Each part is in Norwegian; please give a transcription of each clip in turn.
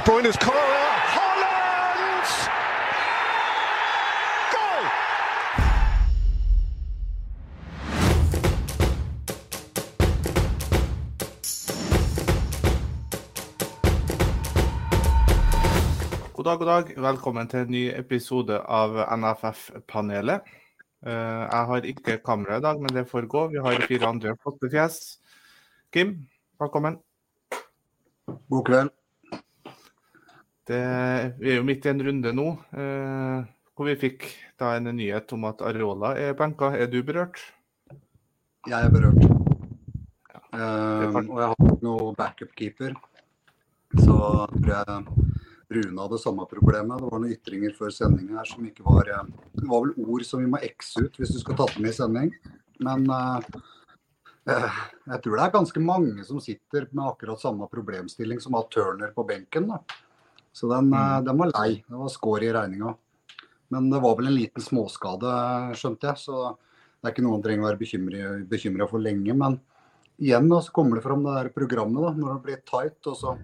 De Bruyne's corner. Holland! Goal! God dag, god dag. Velkommen til en ny episode av NFF-panelet. Eh, jeg har ikke kamera i dag, men det får gå. Vi har fire andre flotte fjes. Kim, velkommen. God kveld. Det, vi er jo midt i en runde nå, eh, hvor vi fikk da en nyhet om at Areola er benka. Er du berørt? Jeg er berørt. Eh, kan- og jeg har ikke noe backup-keeper. Så tror jeg Rune hadde samme problemet. Det var noen ytringer før sending her som ikke var eh, Det var vel ord som vi må x ut hvis du skal ta dem med i sending. Men uh, jeg tror det er ganske mange som sitter med akkurat samme problemstilling som har Turner på benken. da. Så den, mm. den var lei. Det var score i regninga. Men det var vel en liten småskade, skjønte jeg. Så det er ikke noe han trenger å være bekymra for lenge. Men igjen da, så kommer det fram det der programmet da, når det blir tight, og så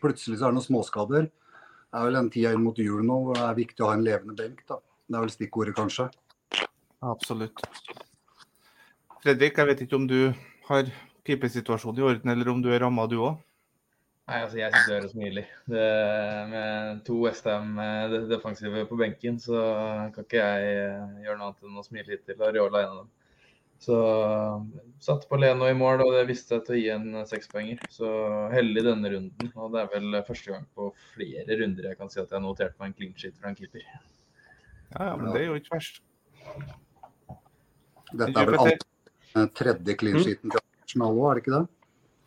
plutselig så er det noen småskader. Det er vel den tida inn mot jul nå hvor det er viktig å ha en levende benk. da. Det er vel stikkordet, kanskje. Absolutt. Fredrik, jeg vet ikke om du har keepersituasjonen i orden, eller om du er ramma du òg? Nei, altså Jeg sitter her og smiler. Det, med to Westham defensive på benken, så kan ikke jeg eh, gjøre noe annet enn å smile litt til Ariola en av dem. Så satte på Leno i mål, og det visste jeg til å gi en sekspoenger. Så heldig denne runden. Og det er vel første gang på flere runder jeg kan si at jeg har notert meg en clean sheet fra en keeper. Ja, ja, men det er jo ikke verst. Dette er vel alt, eh, tredje clean sheeten til Arsenal òg, er det ikke det?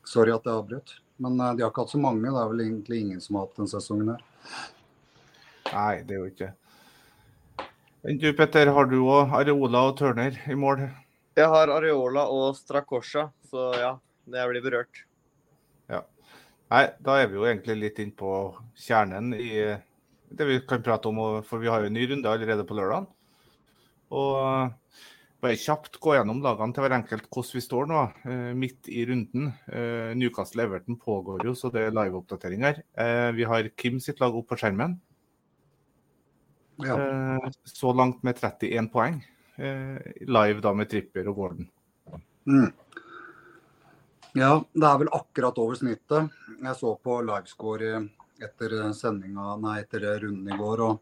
Sorry at jeg avbrøt. Men eh, de har ikke hatt så mange. Det er vel egentlig ingen som har hatt den sesongen her. Nei, det er jo ikke Vent du Petter, har du òg Areola og Turner i mål? Jeg har Areola og Strakosja, så ja, det blir berørt. Ja. Nei, da er vi jo egentlig litt inn på kjernen i det vi kan prate om, for vi har jo en ny runde allerede på lørdag. Og bare kjapt gå gjennom lagene til hver enkelt hvordan vi står nå, eh, midt i runden. Eh, Newcastle-Everton pågår jo, så det er liveoppdateringer. Eh, vi har Kim sitt lag opp på skjermen. Ja. Så langt med 31 poeng. Live da med Tripper og Gordon. Mm. Ja, det er vel akkurat over snittet. Jeg så på livescore etter sendinga, nei, etter runden i går og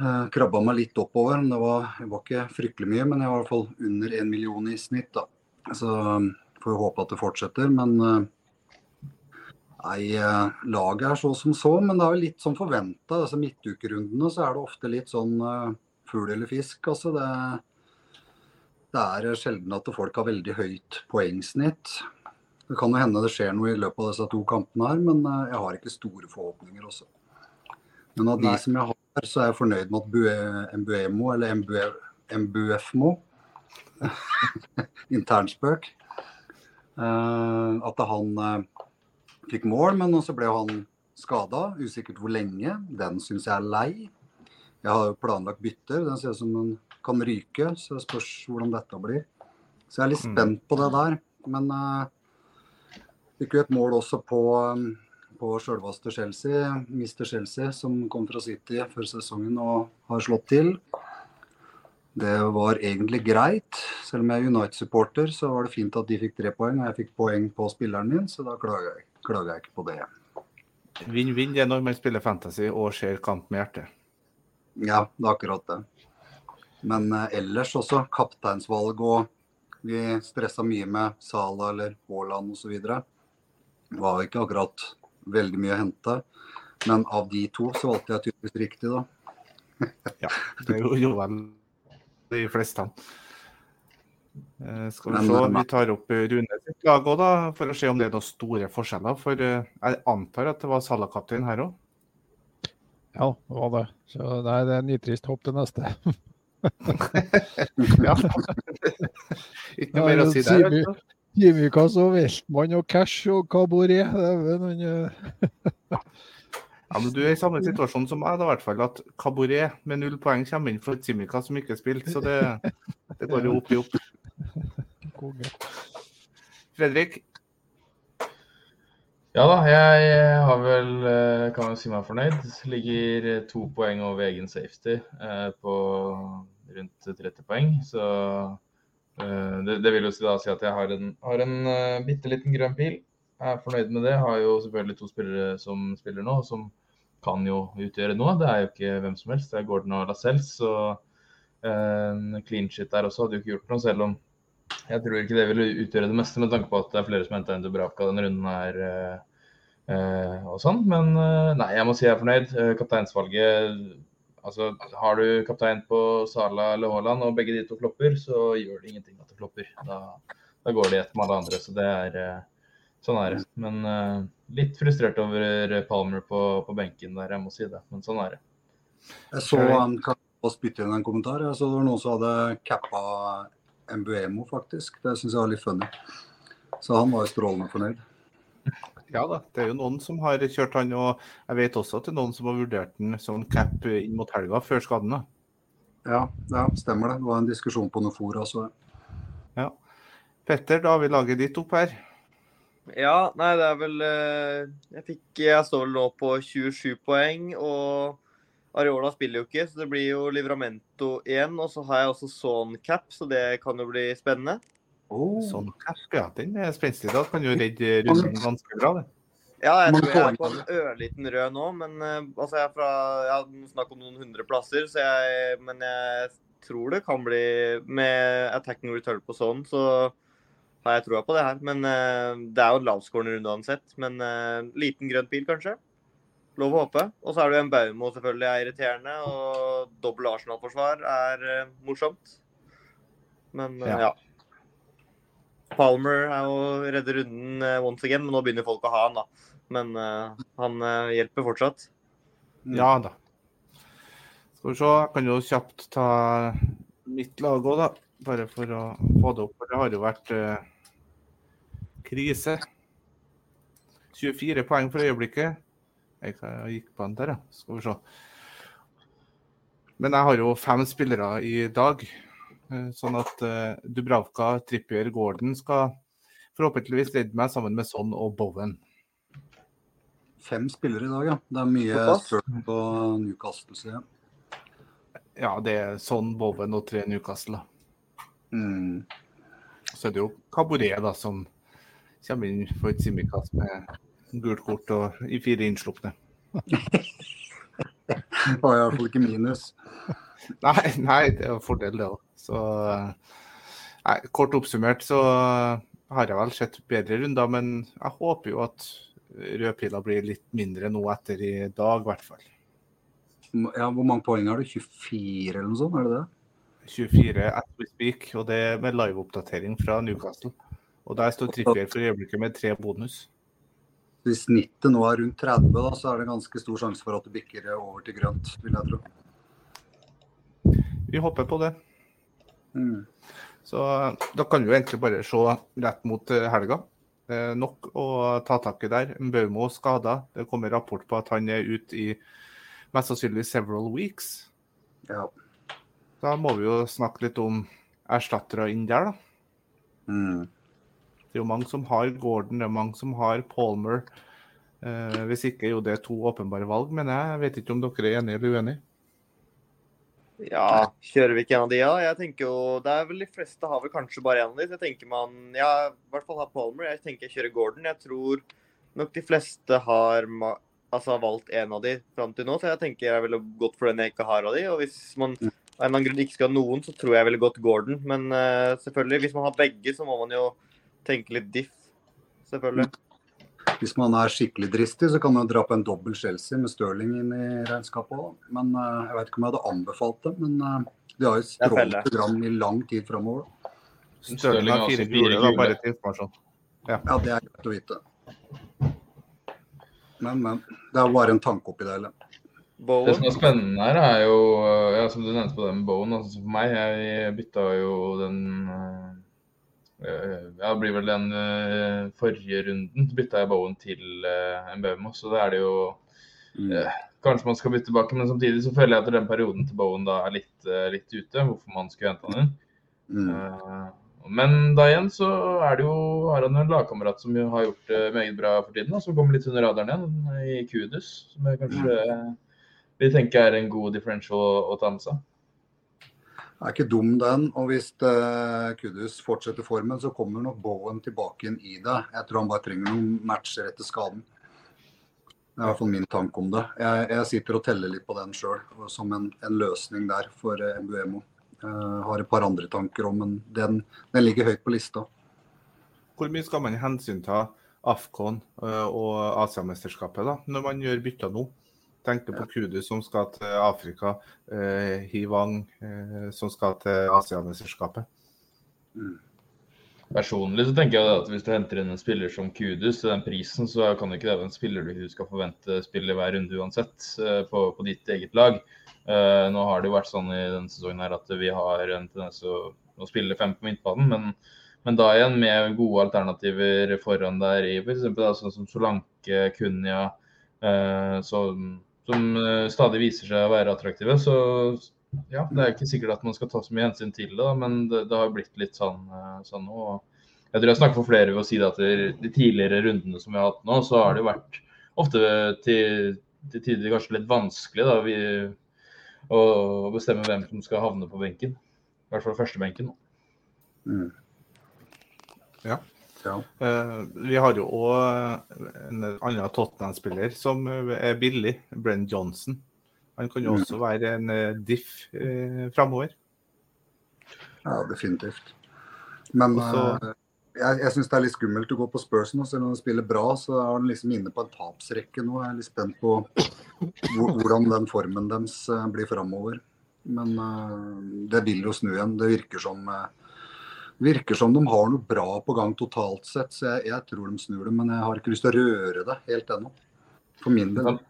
eh, krabba meg litt oppover. Men Det var, det var ikke fryktelig mye, men jeg var i hvert fall under én million i snitt. da. Så um, får vi håpe at det fortsetter. Men eh, nei, eh, laget er så som så. Men det er jo litt som forventa. Altså, midtukerundene så er det ofte litt sånn uh, fugl eller fisk. altså det det er sjelden at folk har veldig høyt poengsnitt. Det kan jo hende det skjer noe i løpet av disse to kampene her, men jeg har ikke store forhåpninger også. Men av de Nei. som jeg har, så er jeg fornøyd med at Bue- Mbuemo, eller Mbue- Mbuefmo Internspøk. eh, at han eh, fikk mål, men så ble han skada. Usikkert hvor lenge. Den syns jeg er lei. Jeg har jo planlagt bytter. Den ser ut som den kan ryke, så det spørs hvordan dette blir. Så jeg er litt Mm. spent på det der. Men uh, fikk jo et mål også på, um, på sjølveste Chelsea, Mr. Chelsea, som kom fra City før sesongen og har slått til. Det var egentlig greit. Selv om jeg er United-supporter, så var det fint at de fikk tre poeng, og jeg fikk poeng på spilleren min, så da klager jeg, klager jeg ikke på det. Vinn-vinn det er når man spiller fantasy og ser kamp med hjertet. Ja, det er akkurat det. Men eh, ellers også kapteinsvalg og vi stressa mye med Sala eller Haaland osv. Var ikke akkurat veldig mye å hente. Men av de to så valgte jeg tydeligvis riktig, da. Ja, det gjorde jo vel de fleste. Eh, skal vi se, eh, vi tar opp Rune sitt lag òg, da, for å se om det er noen store forskjeller. For eh, jeg antar at det var Salah-kaptein her òg. Ja, det var det. Så nei, det er nitrist hopp til neste. Ja. Ikke noe mer å si der. Altså. Kimikas og Weltmann og Cash og Cabaret. Det vel noen, eh, Ja, men Du er i samme situasjon som meg, da, i hvert fall. At Cabaret med null poeng kommer inn for Simika som ikke spilte. Så det, det går jo opp i opp. Fredrik, Ja da, jeg har vel, eh, kan jo si meg fornøyd. Ligger eh, to poeng over egen safety eh, på rundt 30 poeng. Så eh, det, det, vil jo da si at jeg har en, har en uh, bitte liten grønn pil. Jeg er fornøyd med det. Har jo selvfølgelig to spillere som spiller nå, som kan jo utgjøre noe. Det er jo ikke hvem som helst. Det er Gordon og Lascelles. Så uh, clean shit der også hadde jo ikke gjort noe, selv om jeg tror ikke det ville utgjøre det meste, med tanke på at det er flere som henta inn Dubravka denne runden her. Uh, og sånn. Men nei, jeg må si jeg er fornøyd. Kapteinsvalget altså Har du kaptein på Sala eller Haaland, og begge de to klopper, så gjør det ingenting at det klopper. Da, da går de etter med alle andre. Så det er Sånn er det. Men litt frustrert over Palmer på, på, benken der, jeg må si det. Men sånn er det. Jeg så han kan spytte inn en kommentar. Jeg så det var noen som hadde cappa Mbuemo, faktisk. Det syns jeg var litt funny. Så han var jo strålende fornøyd. Ja da, det er jo noen som har kjørt han, og jeg vet også at det er noen som har vurdert den som cap inn mot helga før skaden. da. Ja, ja, stemmer det. Det var en diskusjon på noe fora. også. Ja. Petter, da har vi laget ditt opp her. Ja, nei, det er vel eh, Jeg fikk Jeg står vel nå på 27 poeng, og Areola spiller jo ikke, så det blir jo Livramento igjen. Og så har jeg også Son Cap, så det kan jo bli spennende. Oh. Sånn kapp, ja. Den er spenstig. Da kan jo redde russen ganske bra, det. Ja, jeg tror jeg er på en ørliten rød nå, men uh, altså jeg er fra Jeg har snakk om noen hundre plasser, så jeg, men jeg tror det kan bli Med attacking return på sånn, så har jeg troa på det her. Men uh, det er jo en lavskårende runde uansett. Men uh, liten grønn pil, kanskje. Lov å håpe. Og så er det jo en Baumo selvfølgelig er irriterende, og dobbel Arsenal-forsvar er morsomt. Men ja. ja. Palmer er jo redder runden uh, once again, men nå begynner folk å ha han, da. Men uh, han uh, hjelper fortsatt. Ja da. Skal vi se, jeg kan jo kjapt ta mitt lag òg, da. Bare for å få det opp. For det har jo vært krise. 24 poeng for øyeblikket. Jeg gikk på den der, ja. Skal vi se. Men jeg har jo fem spillere i dag. Eh, sånn at uh, Dubravka, Trippier, Gordon skal forhåpentligvis redde meg sammen med Son og Bowen. Fem spillere i dag, ja. Det er mye spørsmål på Newcastle. Ja. ja, det er Son, Bowen og tre Newcastle. Mm. Så er det jo Caboret da, som kommer inn for et Simikast med gult kort og i fire innslupne. det var iallfall ikke minus. Nei, nei, det er en fordel, det òg. Så nei, kort oppsummert så har jeg vel sett bedre runder, men jeg håper jo at rødpila blir litt mindre nå etter i dag, i hvert fall. Ja, Hvor mange poeng har du? 24 eller noe sånt, er det det? 24 at we speak, og det med liveoppdatering fra Newcastle. Og der står Trippier for øyeblikket med tre bonus. Hvis snittet nå er rundt 30, da, så er det ganske stor sjanse for at det bikker over til grønt, vil jeg tro. Vi håper på det. Mm. Så da kan jo egentlig bare se rett mot eh, helga. Eh, nok å ta tak i der. Baumo skada. Det kommer rapport på at han er ute i mest sannsynlig several weeks. Ja. Da må vi jo snakke litt om erstattere inn der, da. Mm. Det er jo mange som har Gordon, det er mange som har Palmer. Eh, hvis ikke jo det er to åpenbare valg, men jeg vet ikke om dere er enige eller uenige? Ja, kjører vi ikke en av de, da? Ja? Jeg tenker jo, det er vel De fleste har vel kanskje bare en av de. Så jeg tenker man, ja, i hvert fall har Palmer. Jeg tenker jeg kjører Gordon. Jeg tror nok de fleste har altså, valgt en av de fram til nå. Så jeg tenker jeg ville gått for den jeg ikke har av de. Og hvis man av en eller annen grunn ikke skal ha noen, så tror jeg jeg ville gått Gordon. Men uh, selvfølgelig, hvis man har begge, så må man jo tenke litt diff. Selvfølgelig. Hvis man er skikkelig dristig, så kan man dra på en dobbel Chelsea med Stirling inn i regnskapet òg. Men uh, jeg vet ikke om jeg hadde anbefalt det. Men uh, de har jo et strålende program i lang tid framover. Stirling har fire gule, da, bare til informasjon. Ja. ja, det er greit å vite. Men, men. Det er bare en tanke oppi det hele. Det som er spennende her, er jo ja, som du nevnte på den Bowen. Altså for meg, jeg bytta jo den uh, Eh, ja, det blir vel den uh, forrige runden bytta jeg Bowen til uh, Mbeumo, så da er det jo mm. uh, Kanskje man skal bytte tilbake, men samtidig så føler jeg at den perioden til Bowen da er litt, uh, litt ute. Hvorfor man skulle hente han inn. Mm. Men da igjen så er det jo, har han en lagkamerat som har gjort det meget bra for tiden, og som kommer litt under radaren igjen, i Kudus. Som jeg kanskje vi tenker er en god differential å, å ta med seg. Er ikke dum, den. Og hvis uh, Kudus fortsetter formen, så kommer nok Bowen tilbake igjen i det. Jeg tror han bare trenger noen matcher etter skaden. Det er i hvert fall min tanke om det. Jeg, jeg sitter og teller litt på den sjøl, som en, en, løsning der for uh, Mbuemo. Uh, har et par andre tanker om, men den, den, ligger høyt på lista. Hvor mye skal man hensynta Afkon og Asiamesterskapet da, når man gjør bytter nå? Tenker på Kudu som skal til Afrika, eh, Hivang eh, som skal til Asiamesterskapet. Mm. Personlig så tenker jeg at hvis du henter inn en spiller som Kudus til den prisen, så kan ikke det være en spiller du skal forvente spiller hver runde uansett uh, på, på, ditt eget lag. Uh, nå har det jo vært sånn i denne sesongen her at vi har en tendens til å, å, spille fem på midtbanen, men, men, da igjen med gode alternativer foran der i f.eks. sånn som Solanke, Kunya, uh, som, som stadig viser seg å være attraktive, så ja, det er ikke sikkert at man skal ta så mye hensyn til det, da, men det, det har blitt litt sånn, eh, sånn nå. Jeg tror jeg snakker for flere ved å si det at de tidligere rundene som vi har hatt nå, så har det vært ofte til, til tider kanskje litt vanskelig da, vi, å bestemme hvem som skal havne på benken. I hvert fall førstebenken. Mm. Ja. Ja. Uh, vi har jo òg en annen Tottenham-spiller som er billig, Brenn Johnson. Han kan jo mm. også være en uh, diff uh, framover. Ja, definitivt. Men også, uh, jeg, jeg syns det er litt skummelt å gå på Spurs nå. Selv om han spiller bra, så er han liksom inne på en tapsrekke nå. Jeg er litt spent på hvordan den formen deres blir framover. Men det vil jo snu igjen. Det virker som virker som de har noe bra på gang totalt sett, så jeg, jeg tror de snur det. Men jeg har ikke lyst til å røre det helt ennå. For min del.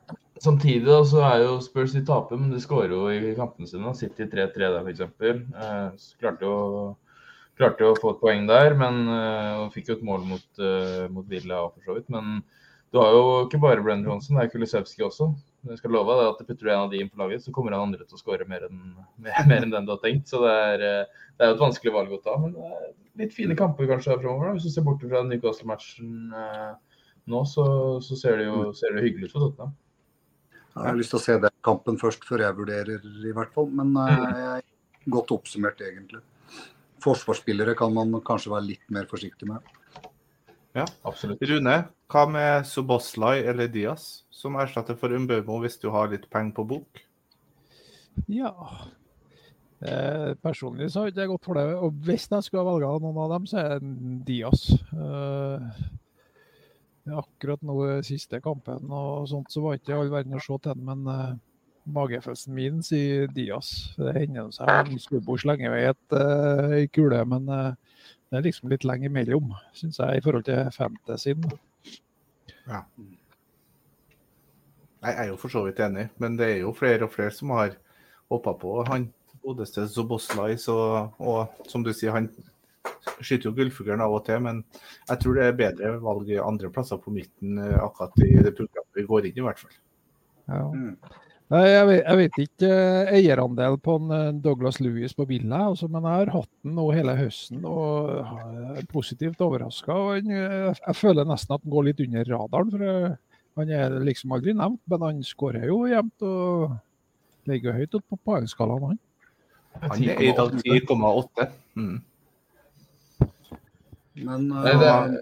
Samtidig da, så er jo Spurs i taper, men de skårer jo i kampene sine. City 3-3 der f.eks. Eh, klarte, klarte jo å få et poeng der, men eh, fikk jo et mål mot, eh, mot Villa for så vidt. Men du har jo ikke bare Brenner Johnsen, det er Kulisevskij også. Jeg skal love deg at putter du en av de inn på laget, så kommer han andre til å skåre mer, mer, mer, enn den du har tenkt. Så det er, eh, det er jo et vanskelig valg å ta. Men det er litt fine kamper kanskje framover. hvis du ser bort fra Newcastle-matchen eh, nå, så, så, ser det jo ser det hyggelig ut for Tottenham. Jeg har lyst til å se den kampen først, før jeg vurderer, i hvert fall. Men uh, jeg er godt oppsummert, egentlig. Forsvarsspillere kan man kanskje være litt mer forsiktig med. Ja, absolutt. Rune, hva med Soboslai eller Diaz som erstatter for Umbømo hvis du har litt penger på bok? Ja, eh, personlig så har ikke jeg gått for det. Og hvis jeg skulle velge noen av dem, så er det Diaz. Eh, akkurat nå siste kampen og sånt, så var ikke all verden å se til men eh, magefølelsen min sier Dias. Det hender seg en Skubbo slenger vei et uh, kule, men uh, det er liksom litt lenge imellom, syns jeg, i forhold til fantasyen. Ja. Jeg er jo for så vidt enig, men det er jo flere og flere som har hoppa på han godeste Zoboslai. Og, og som du sier, han skyter jo gullfuglen av og til, men jeg tror det er bedre valg i andre plasser på midten eh, akkurat i det programmet vi går inn i, hvert fall. Ja. Mm. Jeg vet, jeg vet, ikke eh, eierandel på en eh, Douglas Lewis på Villa, altså, men jeg har hatt den nå hele høsten og er positivt overraska. Jeg føler nesten at han går litt under radaren. for Han er liksom aldri nevnt, men han skårer jo jevnt og ligger høyt oppe på poengskalaen. Han. han er i dag 10,8. Mm. Men uh, det, er,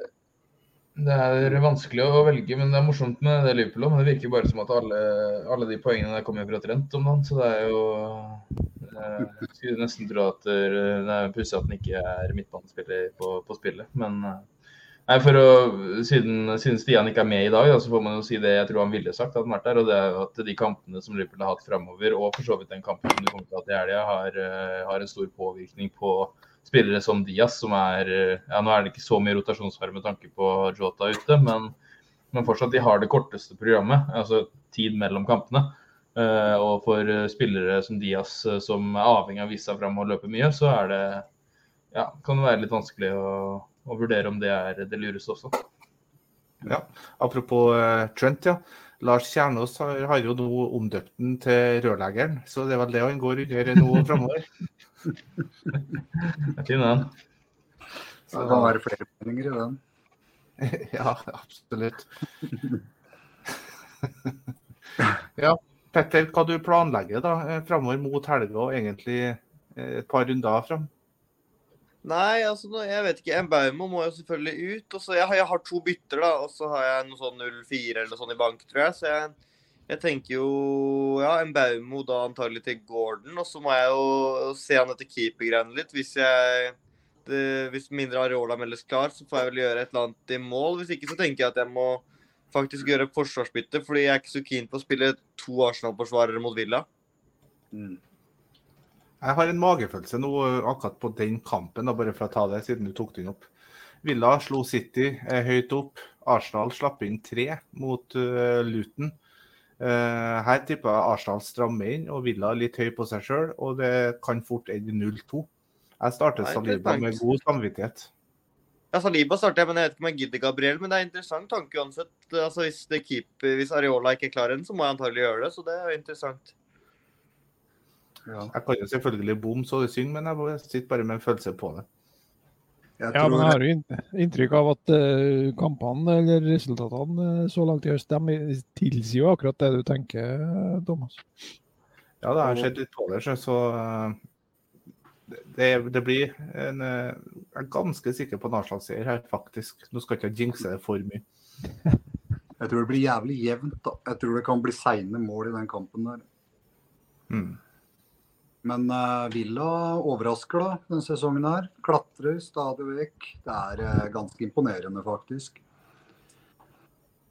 det, er, vanskelig å velge, men det er morsomt med det Liverpool òg. Men det virker bare som at alle, alle de poengene der kommer fra Trent om dagen. Så det er jo Jeg eh, skulle nesten tro at det er pussig at han ikke er midtbanespiller på, på spillet. Men eh, Nei, for å, siden, siden, Stian ikke er med i dag, da, så får man jo si det jeg tror han ville sagt. at han vært der, og det er at De kampene som Liverpool har hatt framover, og for så vidt den kampen som du kommer til å ha til helga, har, har en stor påvirkning på spillere som Diaz, som er ja, Nå er det ikke så mye rotasjonsfare med tanke på Jota ute, men, men, fortsatt de har det korteste programmet, altså tid mellom kampene. Uh, og for spillere som Diaz, uh, som er avhengig av å vise seg fram og løpe mye, så er det ja, kan det være litt vanskelig å, å vurdere om det er det lureste også. Ja, Apropos Trent, ja. Lars Kjernås har, har jo nå omdøpt den til rørleggeren, så det er vel det han går under nå framover. fin den. Så det kan være flere meninger i den. Ja, absolutt. Ja, Petter, hva du planlegger da eh, framover mot helga og egentlig eh, et par runder fram? Nei, altså nå- jeg vet ikke. Embaumo må jo selvfølgelig ut. Og så jeg, har- jeg har to bytter, da. Og så har jeg noe sånn 0-4 eller noe sånt i bank, tror jeg. Så jeg, jeg tenker jo ja, Mbaumo da antagelig til Gordon. Og så må jeg jo se han etter keepergreiene litt. Hvis jeg det, hvis mindre Areola meldes klar, så får jeg vel gjøre et eller annet i mål. Hvis ikke så tenker jeg at jeg må faktisk gjøre forsvarsbytte, fordi jeg er ikke så keen på å spille to Arsenal-forsvarere mot Villa. Mm. Jeg har en magefølelse nå eh, akkurat på den kampen, da, bare for å ta det, siden du tok den opp. Villa slo City eh, høyt opp. Arsenal slapp inn tre mot uh, Luton. Eh, her tipper jeg Arsenal strammer inn, og Villa litt høy på seg sjøl. Og det kan fort ende 0-2. Jeg starter Saliba med god samvittighet. Ja, Saliba starter jeg, men jeg vet ikke om jeg gidder Gabriel. Men det er interessant tanke uansett. Altså, hvis, det keeper, hvis Areola ikke klarer den, så må jeg antagelig gjøre det. Så det er jo interessant. Ja. Jeg kan jo selvfølgelig bom så det synger, men jeg sitter bare med en følelse på det. Jeg Ja, men jeg har jo inntrykk av at eh, kampene eller resultatene eh, så langt i høst de tilsier jo akkurat det du tenker, eh, Thomas. Ja, det har skjedd litt på det, så- det, det blir en Jeg er ganske sikker på en Arsenal-seier her, faktisk. Nå skal ikke jeg jinxe det for mye. Jeg tror det blir jævlig jevnt. da. Jeg tror det kan bli seine mål i den kampen der. Mm. Men uh, Villa overrasker da denne sesongen her. Klatrer stadig vekk. Det er uh, ganske imponerende, faktisk.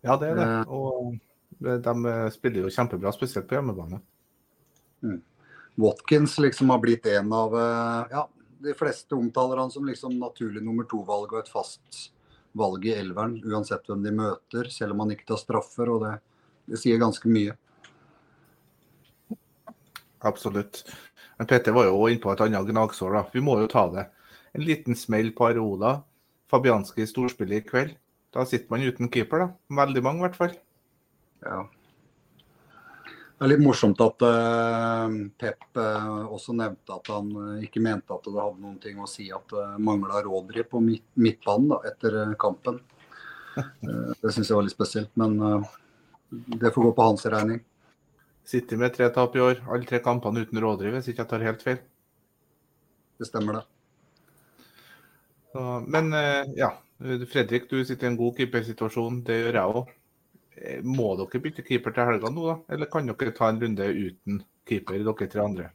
Ja, det er det. Eh. Og de spiller jo kjempebra, spesielt på hjemmebane. Watkins liksom har blitt en av eh, Ja, de fleste omtaler han som liksom naturlig nummer to-valg og et fast valg i elveren, uansett hvem de møter, selv om han ikke tar straffer. og det, det sier ganske mye. Absolutt. Men Petter var jo inne på et annet gnagsår. da. Vi må jo ta det. En liten smell på Areola. Fabianski i storspillet i kveld. Da sitter man uten keeper, da. Veldig mange, i hvert fall. Ja. Det er litt morsomt at uh, Pep uh, også nevnte at han uh, ikke mente at det hadde noen ting å si at det mangla Rodri på midt, midtbanen da, etter kampen. Det syns jeg var litt spesielt, men det får gå på hans regning. Sitter med tre tap i år. Alle tre kampene uten Rådriv, hvis ikke jeg tar helt feil. Det stemmer, det. Så, men eh, ja, Fredrik, du sitter i en god keepersituasjon. Det gjør jeg òg. Må dere bytte keeper til helga nå, da? Eller kan dere ta en runde uten keeper, dere tre andre?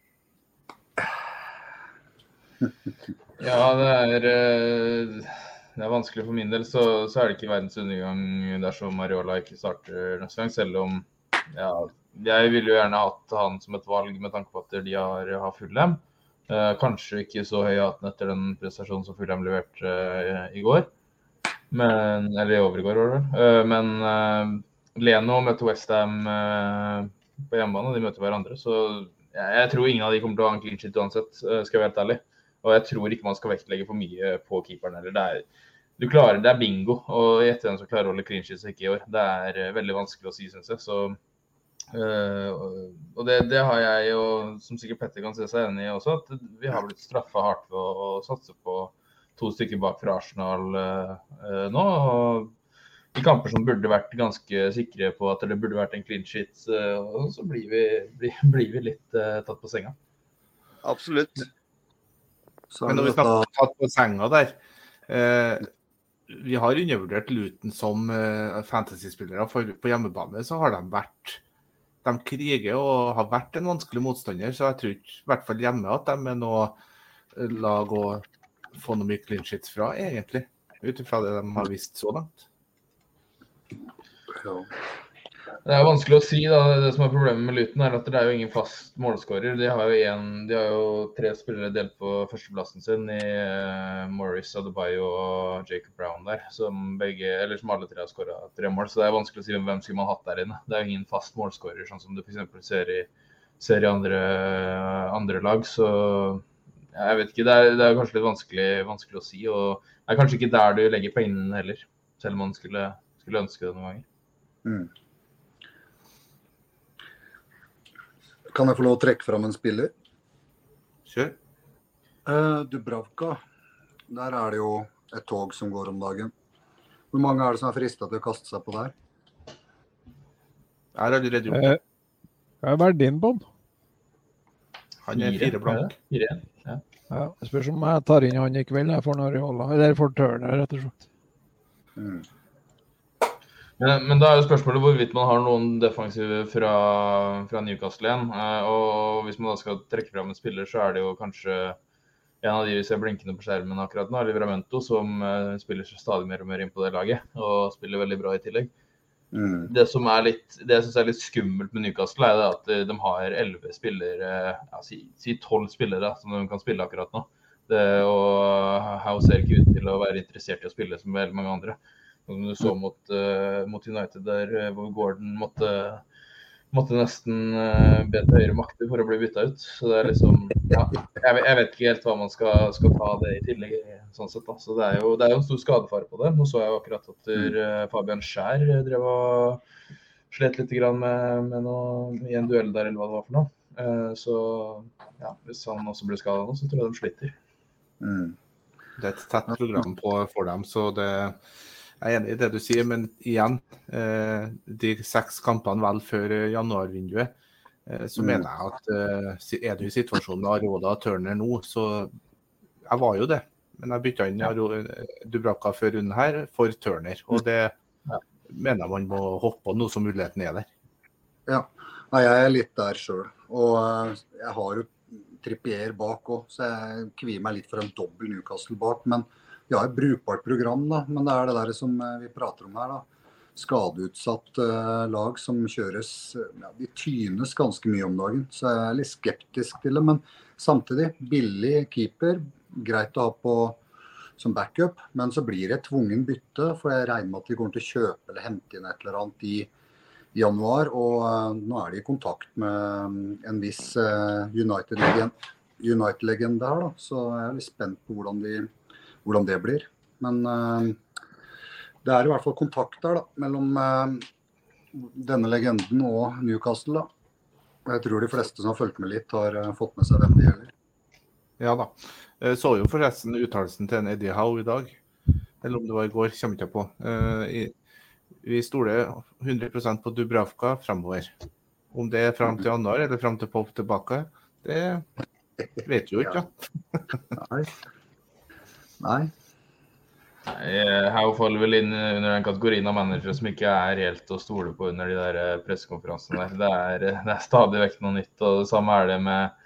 Ja, det er, eh, det er vanskelig for min del. Så, så er det ikke verdens undergang dersom Mariola ikke starter neste gang. Selv om ja, jeg ville jo gjerne hatt han som et valg med tanke på at de har, har Fulham. Eh, kanskje ikke så høy hatten etter den prestasjonen som Fulham leverte eh, i går. Men, eller i overgår, var det vel. Eh, men eh, Leno møter Westham eh, på hjemmebane, og de møter hverandre. Så jeg, jeg tror ingen av de kommer til å ha en clean shit uansett, eh, skal jeg være helt ærlig. Og jeg tror ikke man skal vektlegge for mye på keeperen heller. Det er, du klarer, det er bingo å gjette hvem som klarer å holde clean sheets ikke i år. Det er eh, veldig vanskelig å si, syns jeg. Så, eh, og det, det har jeg, og som sikkert Petter kan se seg enig i også, at vi har blitt straffa hardt ved å, å satse på to stykker bak fra Arsenal uh, eh, nå. og i kamper som burde vært ganske sikre på at det burde vært en clean sheet, og så blir vi, blir, blir vi litt tatt på senga. Absolutt. Så Men når vi om tatt på senga der eh, Vi har undervurdert Luton som eh, fantasyspillere. For på hjemmebane så har de vært De kriger og har vært en vanskelig motstander, så jeg tror ikke, i hvert fall hjemme, at de er noe eh, lag å få noe mye clean shits fra, egentlig. Ut ifra det de har vist så langt. ja. Det er vanskelig å si. da, Det som er problemet med Luton, er at det er jo ingen fast målskårer. De har jo, en, de har jo tre spillere delt på førsteplassen sin i eh, Morris, Adebayo og Jacob Brown der. Som, begge, som alle tre har skåra tre mål. Så det er vanskelig å si hvem skulle man hatt der inne. Det er jo ingen fast målskårer, sånn som du f.eks. ser i, ser i andre, andre lag. Så jeg vet ikke. Det er, det er kanskje litt vanskelig, vanskelig å si. Og det er kanskje ikke der du legger pengene heller, selv om man skulle, skulle ønske det noen ganger. Mm. Kan jeg få lov å trekke fram en spiller? Kjør. Uh, Dubravka. Der er det jo et tog som går om dagen. Hvor mange er det som er frista til å kaste seg på der? Her er gjort det. Eh, Hva er verdien på den? Han er fire blank. Fire. Ja. Ja, spørs om jeg tar inn han i kveld jeg for Nariola, eller for Turner, rett og slett. Mm. Men, men da er jo spørsmålet hvorvidt man har noen defensive fra, fra Newcastle igjen. Eh, og hvis man da skal trekke fram en spiller, så er det jo kanskje en av de vi ser blinkende på skjermen akkurat nå, Livramento, som eh, spiller seg stadig mer og mer inn på det laget. Og spiller veldig bra i tillegg. Mm. Det som er litt, det jeg syns er litt skummelt med Newcastle, er det at eh, de har elleve spillere, ja, si si tolv spillere som de kan spille akkurat nå. Det, og House ser ikke ut til å være interessert i å spille som veldig mange andre. Som du så mot, eh, mot United der eh, hvor Gordon måtte, måtte nesten uh, be til høyre makter for å bli bytta ut. Så det er liksom ja, jeg, vet- jeg vet ikke helt hva man skal, skal ta det i tillegg. sånn sett da. Så det er jo, det er jo en stor skadefare på det. Nå så jeg jo akkurat at uh, Fabian Skjær eh, drev og slet litt grann med, med noe, i en duell der, eller hva det var for noe. Eh, så ja, hvis han også blir skada nå, så tror jeg de sliter. Mm. Det er et tett program på, for dem, så det, jeg er enig i det du sier. Men igjen, eh, de seks kampene vel før eh, januarvinduet, eh, så Mm. mener jeg at er du i situasjonen med Aroda og Turner nå, så Jeg var jo det, men jeg bytta inn Dubraka før runden her for Turner. Og det mener jeg man må hoppe på nå som muligheten er der. Nei, jeg er litt der sjøl. Og jeg har jo Trippier bak òg, så jeg kvier meg litt for en dobbel Newcastle bak. Men vi har et brukbart program, da. Men det er det der som eh, vi prater om her, da. Skadeutsatt uh, lag som kjøres ja, De tynes ganske mye om dagen, så jeg er litt skeptisk til det. Men samtidig, billig keeper. Greit å ha på som backup, men så blir det et tvungen bytte. For jeg regner med at de kommer til å kjøpe eller hente inn et eller annet i januar. Og uh, nå er de i kontakt med um, en viss uh, United-legende United her, da. Så jeg er litt spent på hvordan, de, hvordan det blir. Men eh, det er i hvert fall kontakt der da, mellom eh, denne legenden og Newcastle. da. Jeg tror de fleste som har fulgt med litt, har eh, fått med seg hvem det gjelder. Ja da. Jeg så jo forresten uttalelsen til en Eddie Howe i dag. Eller om det var i går, kommer ikke på. Vi stoler 100% på Dubravka fremover. Om det er fram til januar eller fram til Pop tilbake, det vet vi jo ikke. da. Nei. Nei. Nei, Howe faller vel inn under den kategorien av managere som ikke er helt å stole på under de der eh, pressekonferansene der. Det er, eh, det er stadig vekk noe nytt. og Det samme er det med,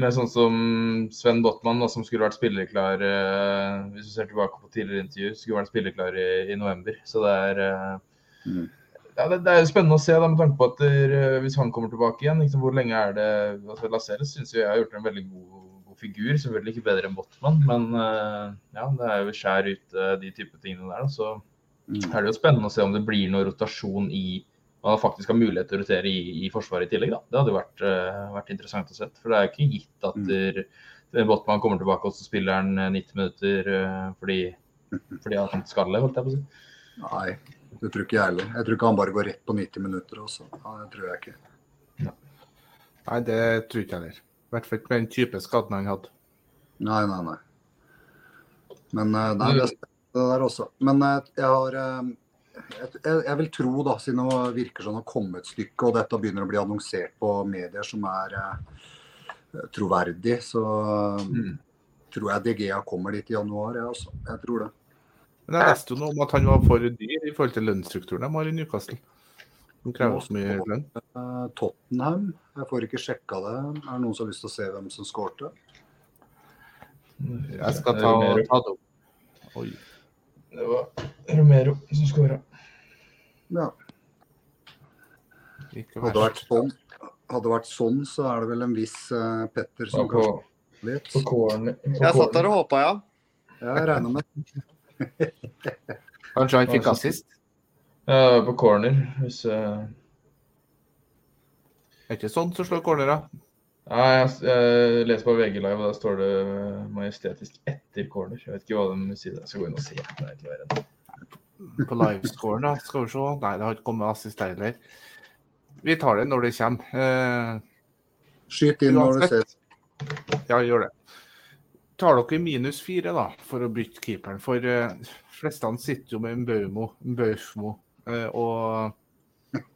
med sånn som Sven Botman, da, som skulle vært spillerklar eh, hvis du ser tilbake på tidligere intervju, skulle vært spillerklar i, i november. Så det er eh, Mm. ja, det, det er spennende å se da, med tanke på at der, hvis han kommer tilbake igjen. Liksom, hvor lenge er det altså, Lascelles syns jeg har gjort en veldig god, god figur. Selvfølgelig ikke bedre enn Botman, men eh, ja, det er jo skjær ut eh, de type tingene der. Så Mm. er det jo spennende å se om det blir noe rotasjon i man faktisk har mulighet til å rotere i, i Forsvaret i tillegg. Da. Det hadde jo vært, eh, vært interessant å se. For det er jo ikke gitt at Mm. der, der Botman kommer tilbake og så spiller han eh, 90 minutter fordi, fordi han skal det, holdt jeg på å si. Nei, det tror ikke jeg heller. Jeg tror ikke han bare går rett på 90 minutter også. Ja, det tror jeg ikke. Nei, det tror ikke jeg heller. I hvert fall ikke den type skaden han hadde. Nei, nei, nei. Men uh, det er det der også. Men uh, jeg har uh, jeg, jeg vil tro, da, siden det virker som det har kommet et stykke, og dette begynner å bli annonsert på medier som er troverdig, så Mm. tror jeg DGA kommer dit i januar, jeg også. Jeg tror det. Men jeg leste jo noe om at han var for dyr i forhold til lønnsstrukturen de har i Newcastle. De krever så mye lønn. Tottenham, jeg får ikke sjekka det. Er det noen som har lyst til å se hvem som skårte? Jeg skal ta, ta det opp. Oi. Det var Romero som skåra. Ja. Ikke Hadde det vært sånn, hadde vært sånn så er det vel en viss uh, Petter som På, kanskje litt. på corner. på Jeg satt der og håpa, ja. Jeg regna med Kanskje han fikk assist? Ja, på corner. Hvis, jeg... Er ikke sånn som slår cornera. Nei, jeg, jeg leser på VG Live, og der står det eh, majestetisk etter corner. Jeg vet ikke hva de sier. Jeg skal gå inn og se. Nei. På livescoren, da. Skal vi se. Nei, det har ikke kommet assist der heller. Vi tar det når det kommer. Eh, Skyt inn når du ser ja, gjør det. tar dere minus fire da, for å bytte keeperen? For eh, flestene sitter jo med Mbaumo. Mbeumo uh, og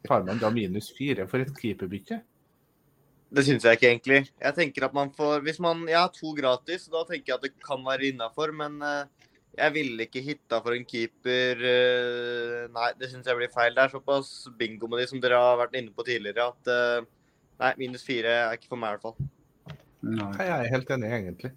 tar man da minus fire for et keeperbytte? Det syns jeg ikke egentlig. Jeg tenker at man får, Hvis man Jeg har to gratis, da tenker jeg at det kan være innafor. Men uh, jeg ville ikke hitta for en keeper. nei, det syns jeg blir feil. Det er såpass bingo med de som dere har vært inne på tidligere, at nei, minus fire er ikke for meg i hvert fall. Nei. Jeg er helt enig, egentlig.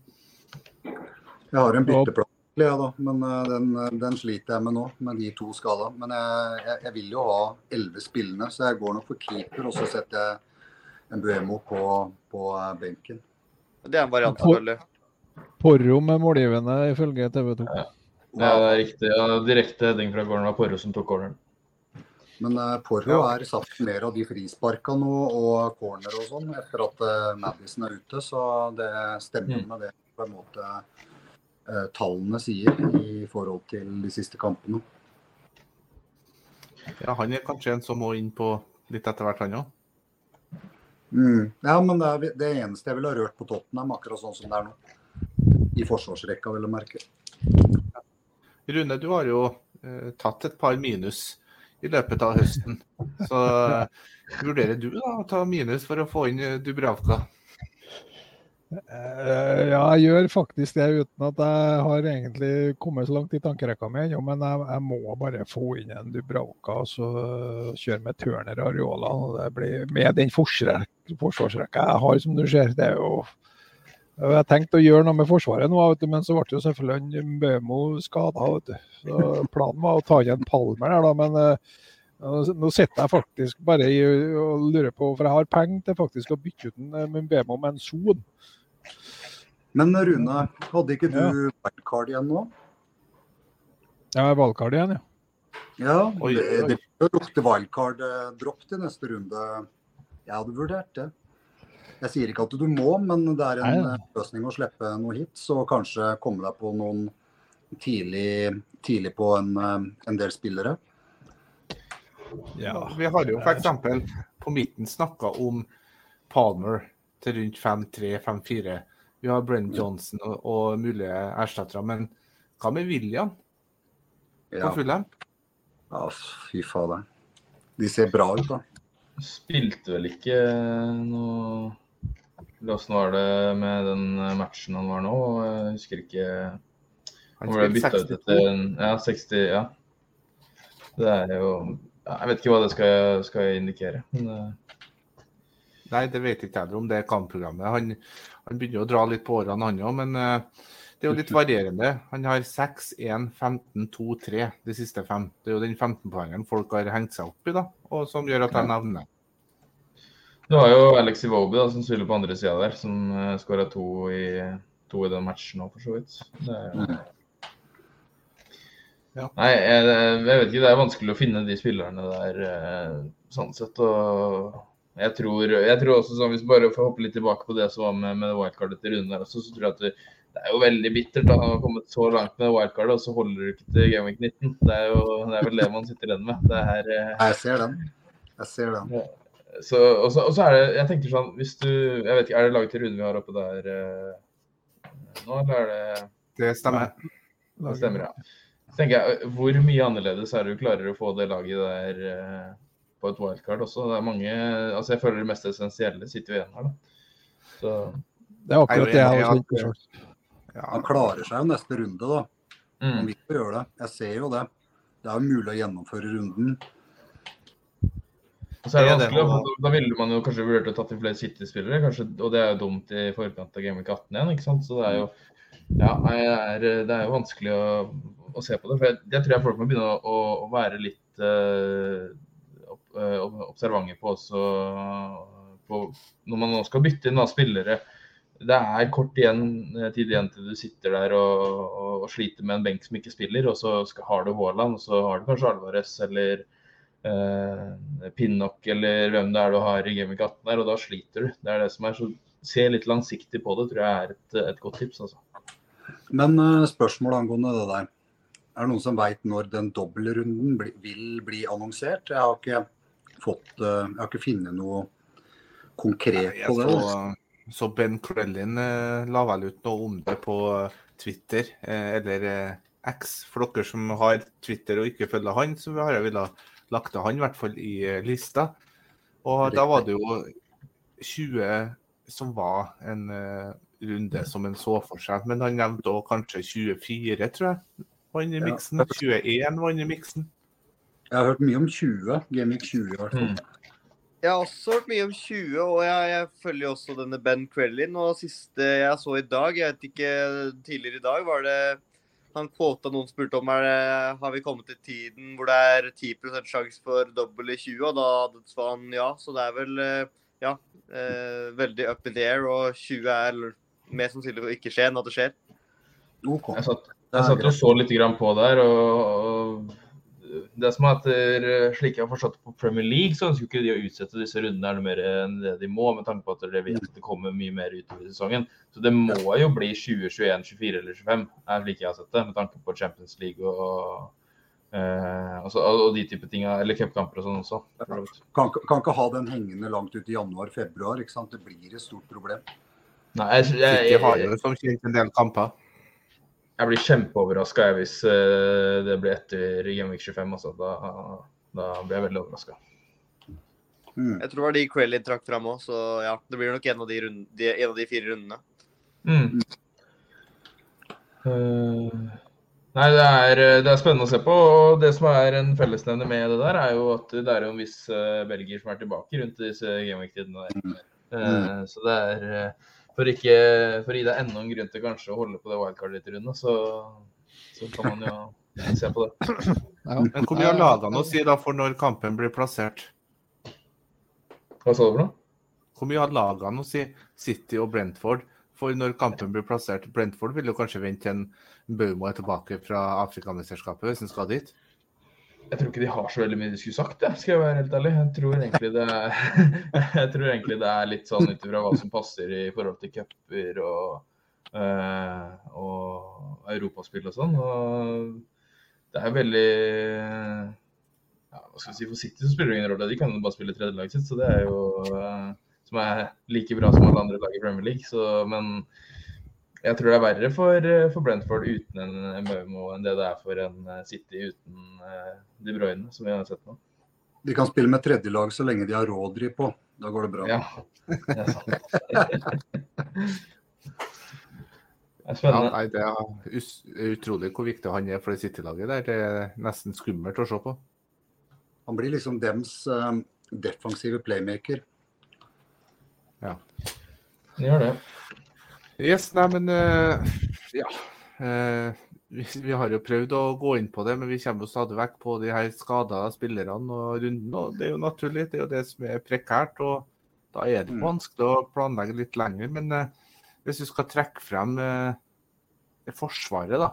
Jeg har en bytteplass, ja, da, men eh, den, den, sliter jeg med nå, med de to skada. Men jeg, jeg, jeg, vil jo ha elleve spillende, så jeg går nok for keeper. Og så setter jeg en Buemo på, på eh, benken. Det er en variant, selvfølgelig. Porro med målgivende, ifølge TV 2. Ja. det er riktig. Ja, direkte heading fra gården var Porro som tok corneren. Men uh, Porro er satt mer av de frisparka nå og corner og sånn etter at uh, Madison er ute, så det stemmer mm. med det på en måte tallene sier i forhold til de siste kampene. Ja, han er kanskje en som må inn på litt etter hvert, han òg? Mm. Ja, men det, er, det eneste jeg ville ha rørt på Tottenham, akkurat sånn som det er nå. I forsvarsrekka, vil jeg merke. Rune, du har jo tatt et par minus i løpet av høsten. Så uh, vurderer du da å ta minus for å få inn eh, Dubravka? Uh, ja, jeg gjør faktisk det uten at jeg har egentlig kommet så langt i tankerekka mi ennå. Men jeg, jeg, må bare få inn en Dubravka og så kjøre med Turner og Areola. med den forsvarsrekka jeg har, som du ser. det er jo jeg har tenkt å gjøre noe med Forsvaret nå, men så ble jo selvfølgelig Bømo skada. Planen var å ta igjen Palmer der, da, men uh, nå sitter jeg faktisk bare i, og lurer på, for jeg har penger til faktisk å bytte ut en Bømo med en Son. Men Rune, hadde ikke du ja. wildcard igjen nå? Ja, wildcard igjen, ja. Ja, oi, det, det lukter wildcard-dropp til neste runde. Jeg hadde vurdert det. Jeg sier ikke at du må, men det er en Nei. løsning å slippe noe hit. Så kanskje komme deg på noen tidlig, tidlig på en, eh, en, del spillere. Ja. Vi har jo f.eks. på midten snakka om Palmer til rundt 5-3-5-4. Vi har Brenn Johnson og, og, mulige erstattere. Men hva med William på ja. Fulham? Ja, fy fader. De ser bra ut, da. Spilte vel ikke noe hvordan var det med den eh, matchen han var nå? Jeg husker ikke Han ble bytta ut etter ja, 60 Ja. Det er jo Jeg vet ikke hva det skal, skal indikere. Men, uh... Nei, det vet ikke jeg om det er kampprogrammet. Han, han, begynner å dra litt på årene, han òg. Men uh, det er jo litt varierende. Han har 6, 1, 15, 2, 3 de siste fem. Det er jo den 15-poengeren folk har hengt seg opp i, da, og som gjør at jeg nevner du har jo Alex Iwobi som spiller på andre sida der, som uh, eh, skåra to, to, i den matchen òg, for så vidt. Det er, ja. Nei, jeg, jeg, vet ikke. Det er vanskelig å finne de spillerne der uh, sånn sett. og jeg tror, jeg tror også sånn, Hvis vi bare får hoppe litt tilbake på det som var med, med wildcardet til Rune der også, så tror jeg at det, det er jo veldig bittert da, å ha kommet så langt med wildcardet, og så holder du ikke til Game Week 19. Det er jo det er vel det man sitter igjen med. Det er, uh, jeg ser den. Jeg ser den. Ja. Så, og, så, og, så, er det Jeg tenker sånn Hvis du Jeg vet ikke, Er det laget til Rune vi har oppe der uh, nå, eller er det Det stemmer. Det stemmer, ja. Så tenker jeg, Hvor mye annerledes er det du klarer å få det laget der uh, på et wildcard også? Det er mange Altså Jeg føler det mest essensielle sitter jo igjen her, da. Så Det er akkurat det jeg har tenkt. Ja, han klarer seg jo neste runde, da. Mm. Han ikke jo gjøre det. Jeg ser jo det. Det er jo mulig å gjennomføre runden. Og Så er det vanskelig, Da ville man jo kanskje vurdert å tatt inn flere City-spillere, kanskje, og det er jo dumt i forkant av Game Week 18 igjen. ikke sant? Så det er jo ja, det er, det er jo vanskelig å, å, se på det. for jeg, jeg, tror jeg folk må begynne å, å være litt uh, observante på også på, når man nå skal bytte inn da, spillere. Det er kort igjen, eh, tid igjen til du sitter der og, og, og sliter med en benk som ikke spiller, og så skal, har du Haaland, og så har du kanskje Alvarez eller eh, Pinnock eller hvem det er du har i Gaming 18 der, og da sliter du. Det er det som er så Se litt langsiktig på det, tror jeg er et, et godt tips. altså. Men spørsmålet spørsmål angående det der. Er det noen som veit når den dobbeltrunden vil bli annonsert? Jeg har ikke fått uh, Jeg har ikke funnet noe konkret på det. Så, så Ben Crellin eh, la vel ut noe om det på Twitter, eh, eller eh, X. For dere som har Twitter og ikke følger han, så har jeg villet lagt han i hvert fall i eh, lista. Og da var det jo 20 som var en eh, runde som en så for seg. Men han nevnte òg kanskje 24, tror jeg. Var inne i Ja. miksen. 21 var inne i miksen. Jeg har hørt mye om 20. Gaming 20 i hvert fall. Mm. Jeg har også hørt mye om 20, og jeg, jeg følger også denne Ben Crellin. Og siste jeg så i dag, jeg vet ikke tidligere i dag, var det han kvota noen spurte om er det, har vi kommet til tiden hvor det er 10 sjanse for dobbel i 20, og da sa han ja. Så det er vel eh, ja, eh, veldig up in the air, og 20 er mer sannsynlig for ikke skje enn at det skjer. Okay. Jeg satt, jeg satt og så litt grann på der, og, og det som er eh, slik jeg har forstått på Premier League, så ønsker ikke de å utsette disse rundene noe mer enn det de må, med tanke på at de vet at det kommer mye mer utover i sesongen. Så det må jo bli 20, 21, 24 eller 25, er slik jeg har sett det, med tanke på Champions League og, og, altså, og de type ting, eller cupkamper og sånn også. Kan, kan ikke ha den hengende langt ut i januar-februar. ikke sant? Det blir et stort problem. Nei, jeg, jeg, jeg, jeg, jeg, jeg, som kjent en del kamper. Jeg blir kjempeoverraska hvis eh, det blir etter Gameweek 25. Altså. Da, da blir jeg veldig overraska. Mm. Jeg tror det var de Crellin trakk fram òg, så ja, det blir nok en av de, runde, de, en av de fire rundene. Mm. Uh, nei, det er, det er spennende å se på. og Det som er en fellesnevner med det der, er jo at det er jo en viss uh, belgier som er tilbake rundt disse gameweek-tidene der. Eh, så det er eh, for, ikke, for å gi deg enda en grunn til kanskje å holde på det wildcardet litt rundt, så, så kan man jo se på det. Ja. Men hvor mye har lagene å si da for når kampen blir plassert? Hva sa du for noe? Hvor mye har lagene å si, City og Brentford, for når kampen blir plassert? Brentford vil jo kanskje vente til en Baumo er tilbake fra Afrikamesterskapet, hvis han skal dit. Jeg tror ikke de har så veldig mye de skulle sagt, det, skal jeg være helt ærlig. Jeg tror egentlig det jeg tror egentlig det er litt sånn ut ifra hva som passer i forhold til cuper og, eh, og europaspill og sånn. Og det er veldig ja, Hva skal vi si, For City så spiller det ingen rolle. De kan bare spille tredjelaget sitt, så det er jo eh, som er like bra som alle andre lag i Premier League. Så, men jeg tror det er verre for, eh, for Brentford uten en Mbeumo enn det det er for en eh, City uten eh, De Bruyne, som vi har sett nå. De kan spille med tredjelag så lenge de har Rodri på. Da går det bra. Ja, det er sant. Det er Ja, nei, det er utrolig hvor viktig han er for det City-laget. der. Det er nesten skummelt å se på. Han blir liksom dems defensive playmaker. Ja. Han gjør det. Yes, nei, men uh, ja. Uh, vi, vi har jo prøvd å gå inn på det, men vi kommer jo stadig vekk på de her skada spillerne og runden. og Det er jo naturlig, det er jo det som er prekært. og Da er det Mm. vanskelig å planlegge litt lenger. Men uh, hvis vi skal trekke frem Forsvaret, da,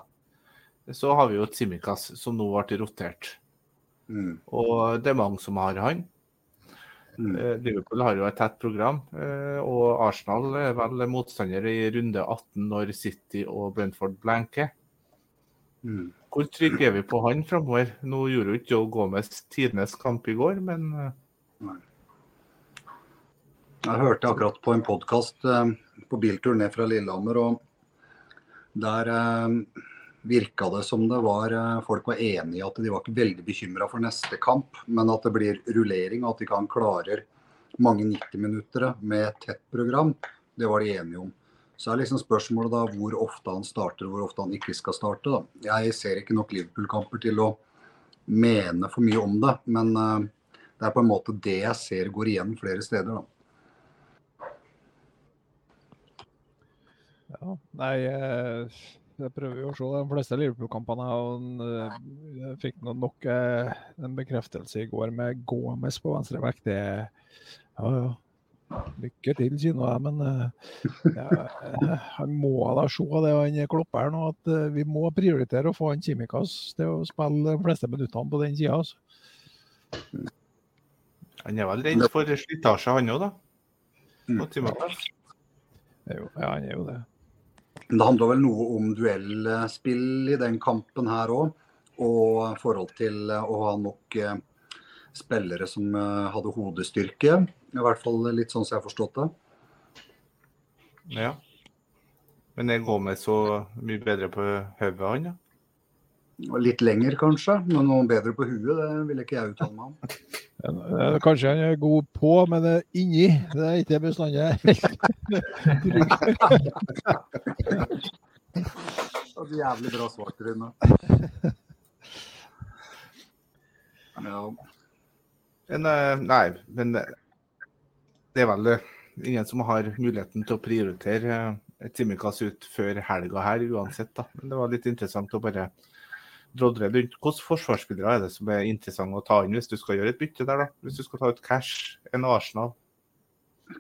så har vi jo Tsimikas som nå ble rotert. Mm. Og det er mange som har han. Mm. Eh, Liverpool har jo et tett program, eh, og Arsenal er vel motstander i runde 18 når City og Brentford blanker. Mm. Hvor trygge er vi på han framover? Nå gjorde jo ikke Joe Gomez tidenes kamp i går, men eh, Jeg hørte akkurat på en podkast på biltur ned fra Lillehammer, og der virka det som det var eh, folk var enige i at de var ikke veldig bekymra for neste kamp, men at det blir rullering, og at de kan klarer mange 90-minuttere med et tett program. Det var de enige om. Så er liksom spørsmålet da hvor ofte han starter, hvor ofte han ikke skal starte. da. Jeg ser ikke nok Liverpool-kamper til å mene for mye om det, men eh, det er på en måte det jeg ser går igjen flere steder. da. Ja, nei, eh, jeg prøver jo å se de fleste Liverpool-kampene. og eh, Jeg fikk nok eh, en bekreftelse i går med Gomez på venstre vekk. Det Ja, ja. Lykke til, sier nå jeg, men eh, ja, eh, han må da se det han klopper her nå, at eh, vi må prioritere å få han Kimikas til å spille de fleste minuttene på den sida. Altså. han er vel redd for slitasje, han òg, da. Mm. På Tsimikas. Det er jo- Ja, han er jo det. Det handla vel noe om duellspill i den kampen her òg. Og forhold til eh, å ha nok eh, spillere som eh, hadde hodestyrke. I hvert fall litt sånn som jeg har forstått det. Ja. Men det går med så mye bedre på hodet, han da? Litt lenger kanskje, men noe bedre på huet, det vil ikke jeg uttale meg om. Eh, Kanskje han er god på, men inni det er ikke bestandig helt. Altså, jævlig bra svar, Trine. Ja. Men, eh, nei, men eh, det er vel eh, ingen som har muligheten til å prioritere et Simikaz ut før helga her uansett. da. Men det var litt interessant å bare. Hvilke forsvarsspillere er det som er interessant å ta inn hvis du skal gjøre et bytte der? da? Hvis du skal ta ut cash, en Arsenal?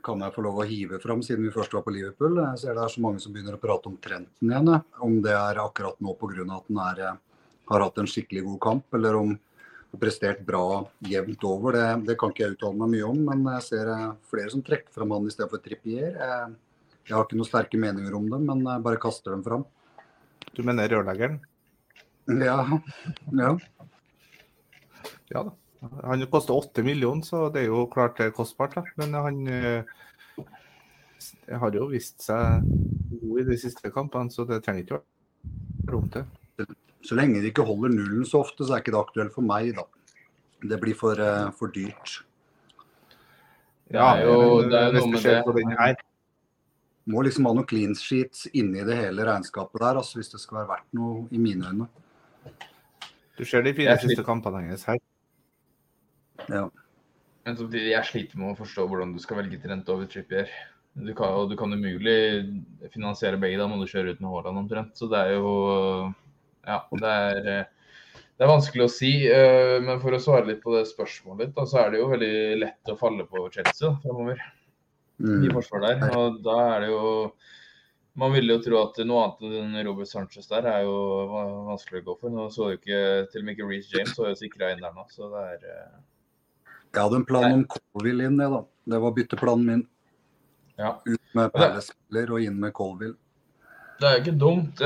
Kan jeg få lov å hive fram, siden vi først var på Liverpool? Jeg ser det er så mange som begynner å prate om Trenten igjen. Om det er akkurat nå pga. at den er, eh, har hatt en skikkelig god kamp, eller om har prestert bra jevnt over. Det, det kan ikke jeg uttale meg mye om, men jeg ser eh, flere som trekker fram han istedenfor Trippier. Jeg, jeg har ikke noen sterke meninger om dem, men jeg bare kaster dem fram. Du mener rørleggeren? Ja, ja. Ja da. Han koster åtte millioner, så det er jo klart det er kostbart. da. Men han det har jo vist seg god i de siste kampene, så det trenger ikke være rom til. Så lenge de ikke holder nullen så ofte, så er ikke det aktuelt for meg, da. Det blir for, eh, for dyrt. Det er jo det er eh, noe med det. på den her, Må liksom ha noen clean sheets inni det hele regnskapet der, altså, hvis det skal være verdt noe i mine øyne. Du ser de fire siste kampene hennes her. Ja. Men samtidig, jeg sliter med å forstå hvordan du skal velge Trent over Trippier. Du kan, og du kan umulig finansiere begge, da må du kjøre ut med Haaland omtrent. Så det er jo Ja, det er, det er vanskelig å si. eh, Men for å svare litt på det spørsmålet ditt, da, så er det jo veldig lett å falle på Chelsea da, fremover. i Mm. forsvar der. Og da er det jo Man ville jo tro at noe annet enn Robert Sanchez der er jo vanskelig å gå for. Nå så jo ikke Til og med ikke Reece James var jo sikra inn der nå, så det er uh... Jeg hadde en plan om Colville inn, det, da. Det var bytteplanen min. Ja. Ut med Pelle-spiller og inn med Colville. Det er jo ikke dumt.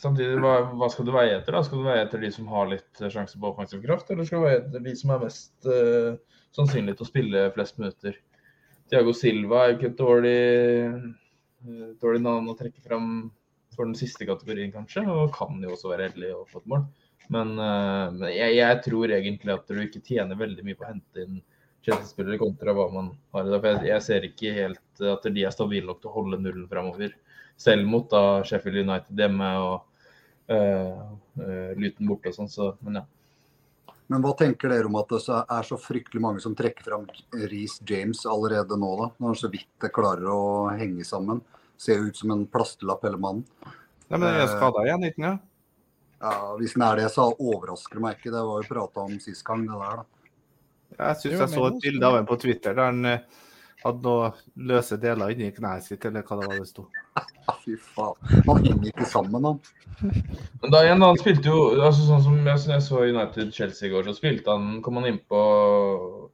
Samtidig, hva, hva skal du veie etter? da? Skal du veie etter de som har litt eh, sjanse på offensiv kraft, eller skal du veie etter de som er mest uh, sannsynlig til å spille flest minutter? Thiago Silva er jo ikke et dårlig, dårlig navn å trekke fram for den siste kategorien, kanskje, og kan jo også være heldig og få et mål. Men, uh, jeg, jeg tror egentlig at du ikke tjener veldig mye på å hente inn Chelsea-spillere kontra hva man har i dag. For jeg, jeg ser ikke helt at de er stabile nok til å holde nullen framover. Selv mot da Sheffield United hjemme og uh, Luton borte og sånn. Så, men ja. Men hva tenker dere om at det er så fryktelig mange som trekker fram Reece James allerede nå, da? Når han så vidt det klarer å henge sammen. Ser ut som en plastelapp hele mannen. Nei, men jeg er skada igjen, ikke sant? Ja, hvis den er det, så overrasker det meg ikke. Det var jo prata om sist gang, det der, da. Jeg syns jeg så et bilde av ham på Twitter der han eh, hadde noen løse deler inni kneet sitt, eller hva det var det sto. Fy faen. Han henger ikke sammen, han. Men da igjen, han spilte jo altså Sånn som jeg, jeg så United-Chelsea i går, så spilte han kom han innpå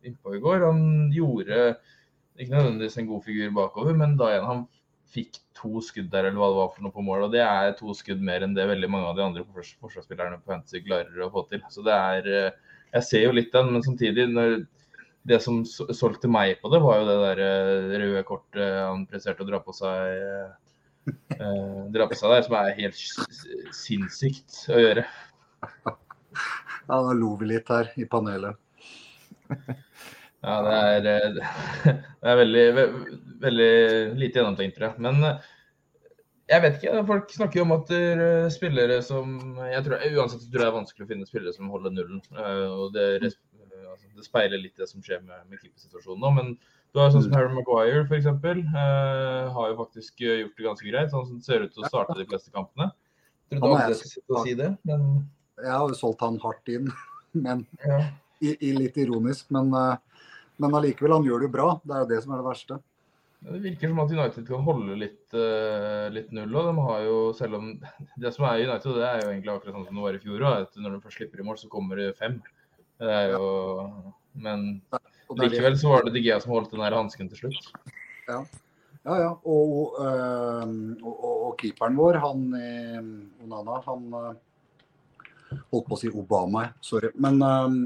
inn i går. Han gjorde ikke nødvendigvis en god figur bakover, men da igjen, han fikk to skudd der, eller hva det var for noe på mål. Og det er to skudd mer enn det veldig mange av de andre fors- forsvarsspillerne på Fantasy klarer å få til. Så det er eh, Jeg ser jo litt den, men samtidig når det som solgte meg på det, var jo det der eh, røde kortet han presterte å dra på seg eh, eh, dra på seg der, som er helt sinnssykt å gjøre. Ja, da lo vi litt her i panelet. Ja, det er, eh, det er veldig, ve- veldig lite gjennomtenkt, tror jeg. Men jeg vet ikke. Folk snakker jo om at er spillere som jeg tror, Uansett tror jeg det er vanskelig å finne spillere som holder nullen. og Det, altså, det speiler litt det som skjer med, med klippesituasjonen nå. Men du har sånn som Harry Maguire, f.eks. Uh, har jo faktisk eh, gjort det ganske greit. Sånn som det ser ut til å starte de fleste kampene. Jeg andre skal sitte og si det, men Jeg har jo solgt han hardt inn, men ja. i, i litt ironisk. Men, eh, men allikevel, han gjør det jo bra. Det er jo det som er det verste. Det virker som at United kan holde litt, uh, litt null. og de har jo, selv om Det som er United, det er jo egentlig akkurat sånn som det var i fjor. at Når de først slipper i mål, så kommer det fem. Det er jo, Men Og likevel så var det De Gea som holdt den der hansken til slutt. Ja, ja. Og, øh, og, og, og keeperen vår, han Onana, han øh, Holdt på å si Obama, sorry. Men øh,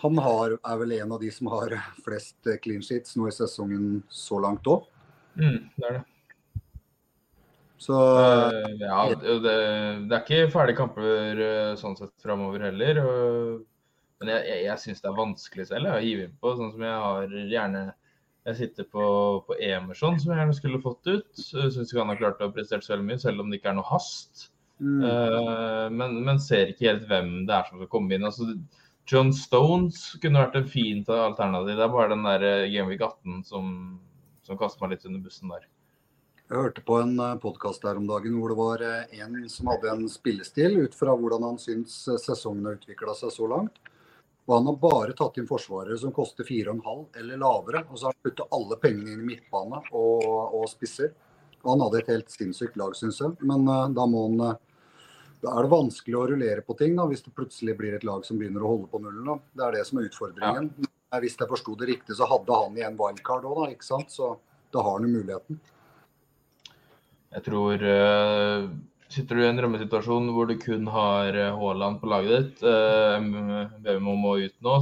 han har, er vel en av de som har flest eh, clean sheets nå i sesongen så langt òg. Mm, det er det. Så Eh, Ja, det, det er ikke ferdige kamper eh, sånn sett framover heller. og- Men jeg, jeg, jeg syns det er vanskelig selv å hive inn på. Sånn som jeg har gjerne Jeg sitter på, på Emerson, som jeg gjerne skulle fått ut. Syns ikke han har klart å ha prestert så veldig mye, selv om det ikke er noe hast. mm, Uh, men, men ser ikke helt hvem det er som skal komme inn. Altså, John Stones kunne vært en fint alternativ. Det er bare den der eh, Gameweek 18 som, som kaster meg litt under bussen der. Jeg hørte på en podkast der om dagen hvor det var eh, en som hadde en spillestil ut fra hvordan han syns eh, sesongen har utvikla seg så langt. Og han har bare tatt inn forsvarere som koster 4,5 eller lavere. Og så har han puttet alle pengene inn i midtbane og, og spisser. Og han hadde et helt sinnssykt lag, syns jeg. Men uh, da må han uh, da er det vanskelig å rullere på ting da, hvis det plutselig blir et lag som begynner å holde på nullen. Da. Det er det som er utfordringen. Ja. Hvis jeg forsto det riktig, så hadde han igjen wildcard òg, da. Ikke sant? Så da har han jo muligheten. Jeg tror eh, Sitter du i en drømmesituasjon hvor du kun har eh, Haaland på laget ditt, eh, Bevmo må ut nå,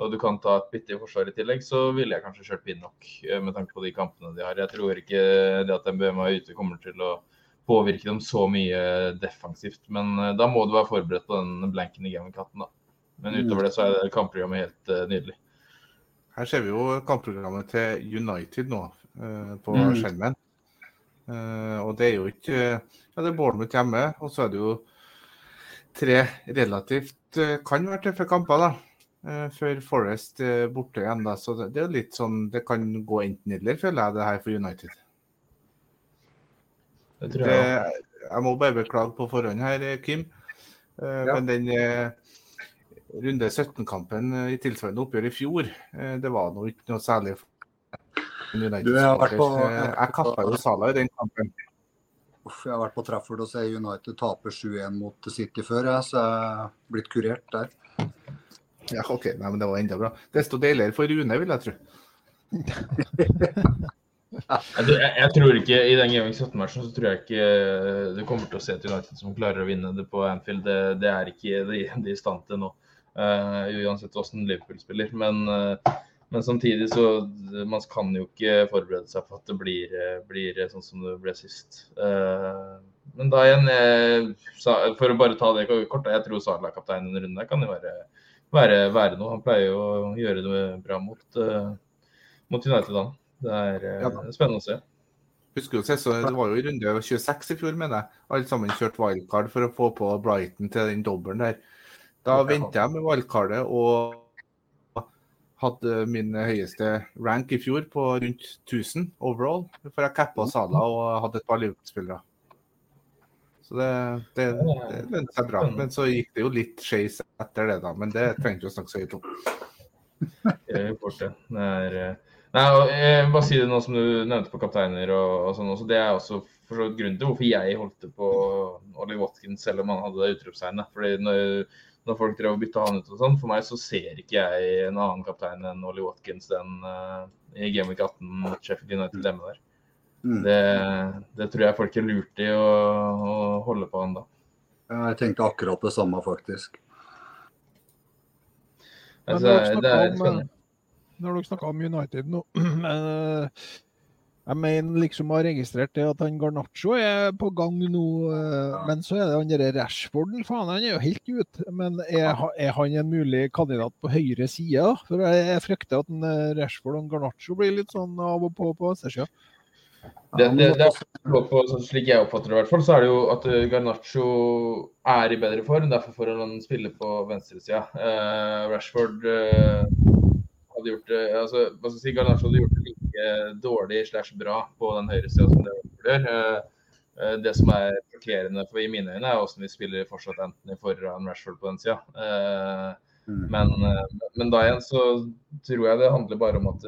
og du kan ta et bitte i forsvar i tillegg, så ville jeg kanskje kjørt Pinnock eh, med tanke på de kampene de har. Jeg tror ikke det at MBM er ute kommer til å påvirke dem så mye defensivt. Men eh, da må du være forberedt på den blanken i Gaming-katten, da. Men utover det så er kampprogrammet helt nydelig. Her ser vi jo kampprogrammet til United nå på Mm. skjermen. Og det er jo ikke Ja, det er Bournemouth hjemme, og så er det jo tre relativt eh, Kan være tøffe kamper, da. eh, før Forest eh, borte igjen, da. Så det, er jo litt sånn Det kan gå enten-eller, føler jeg, det her for United. Det tror Det, jeg. jeg må bare beklage på forhånd her, Kim. Eh, Ja. Men den runde 17-kampen eh, i tilsvarende oppgjør i fjor, det var nå ikke noe særlig for United. Du, jeg har på- Jeg kappa jo Salah i den kampen. Uff, jeg har vært på Trafford og sett United tape 7-1 mot City før, jeg, så jeg er blitt kurert der. Ja, OK, nei, men det var enda bra. Desto deiligere for Rune, vil jeg tro. Jeg, tror- jeg, jeg tror ikke I den Gaming 17-matchen så tror jeg ikke eh, du kommer til å se et United som klarer å vinne det på Anfield. Det, det er ikke de, de i stand til nå. uh, uansett hvordan Liverpool spiller. Men, eh, men samtidig så Man kan jo ikke forberede seg på at det blir, eh, blir sånn som det ble sist. Eh, men da igjen, jeg, for å bare ta det kort, jeg tror Salah kaptein denne runden kan jo være, være, være noe. Han pleier jo å gjøre det bra mot, eh, mot United, da. Det er eh, spennende å se. Husker du så Det var jo i runde 26 i fjor, mener jeg. Alle sammen kjørte wildcard for å få på Brighton til den dobbelen der. Da venta jeg med wildcardet og hadde min høyeste rank i fjor på rundt 1000 overall. For jeg cappa Sala og hadde et par Liverpool-spillere. Så det, det, det lønte seg bra. Men så gikk det jo litt skeis etter det, da. Men det trengte vi å snakke så høyt om. Det er fort, det. det er, eh, Nei, jeg vil bare si det nå som du nevnte på kapteiner og, og sånn også. Det er også for grunnen til hvorfor jeg holdt på Ollie Watkins selv om han hadde det utropstegnet. Fordi når, når folk drev og bytta han ut og sånn, for meg så ser ikke jeg en annen kaptein enn Ollie Watkins den uh, i Game Week 18 mot Sheffield United hjemme der. Mm. Det, det tror jeg folk er lurt i å, å holde på han da. Jeg tenkte akkurat det samme, faktisk. Men Altså, er om. Når dere snakker om United nå eh, Jeg mener liksom har registrert det at han Garnaccio er på gang nå. eh, Men så er det han derre Rashforden. Faen, han er jo helt ute. Men er, er han en mulig kandidat på høyre side? da? For jeg, frykter at eh, Rashford og Garnaccio blir litt sånn av og på på venstresida. Det, det, det på, sånn slik jeg oppfatter det, i hvert fall, så er det jo at eh, Garnaccio er i bedre form. Derfor får han spille på venstresida. Uh, Rashford uh, hadde gjort det altså, hva skal jeg si, Garnaccio hadde gjort det like dårlig slash bra på den høyresida som det gjør. Eh, eh, det som er sjokkerende i mine øyne, er hvordan vi spiller fortsatt Anthony foran Rashford på den sida. Eh, Mm. men, men da igjen så tror jeg det handler bare om at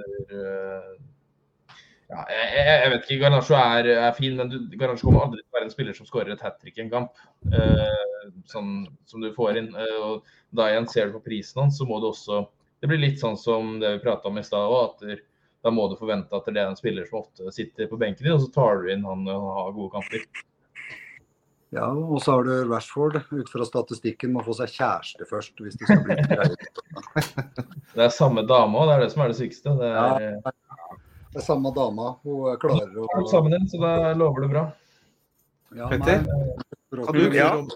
ja, jeg, jeg, vet ikke, Garnaccio er, er fin, men du, kommer aldri til å være en spiller som skårer et hat trick i en kamp. Eh, sånn, som du får inn. Eh, og da igjen ser du på prisen hans, så må du også Det blir litt sånn som det vi prata om i stad òg, at da må du forvente at det er en spiller som ofte sitter på benken din, og så tar du inn han og har gode kamper. Ja, og så har du Rashford, ut fra statistikken, må få seg kjæreste først hvis det skal bli greit. Det er samme dame òg, det er det som er det sykeste. Det er Ja. Det er samme dama. Hun klarer å alt sammen din, så da lover det bra. Ja, Petter? kan du Ja. om?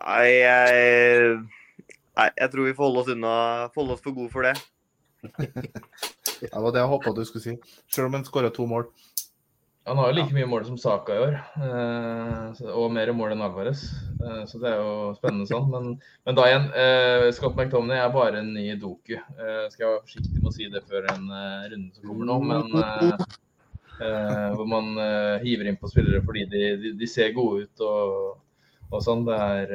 Nei, jeg Nei, jeg tror vi får holde oss unna får holde oss for gode for det. Det var det jeg håpa du skulle si. Selv om han skåra to mål. Han har jo like mye mål som Saka i år, eh, og mer mål enn Alvarez. Eh, så det er jo spennende sånn. Men, men da igjen, eh, Scott McTominay er bare en ny doku. Skal jeg være forsiktig med å si det før en runde som kommer nå, men hvor man hiver inn på spillere fordi de, de, de ser gode ut og, og sånn. Det er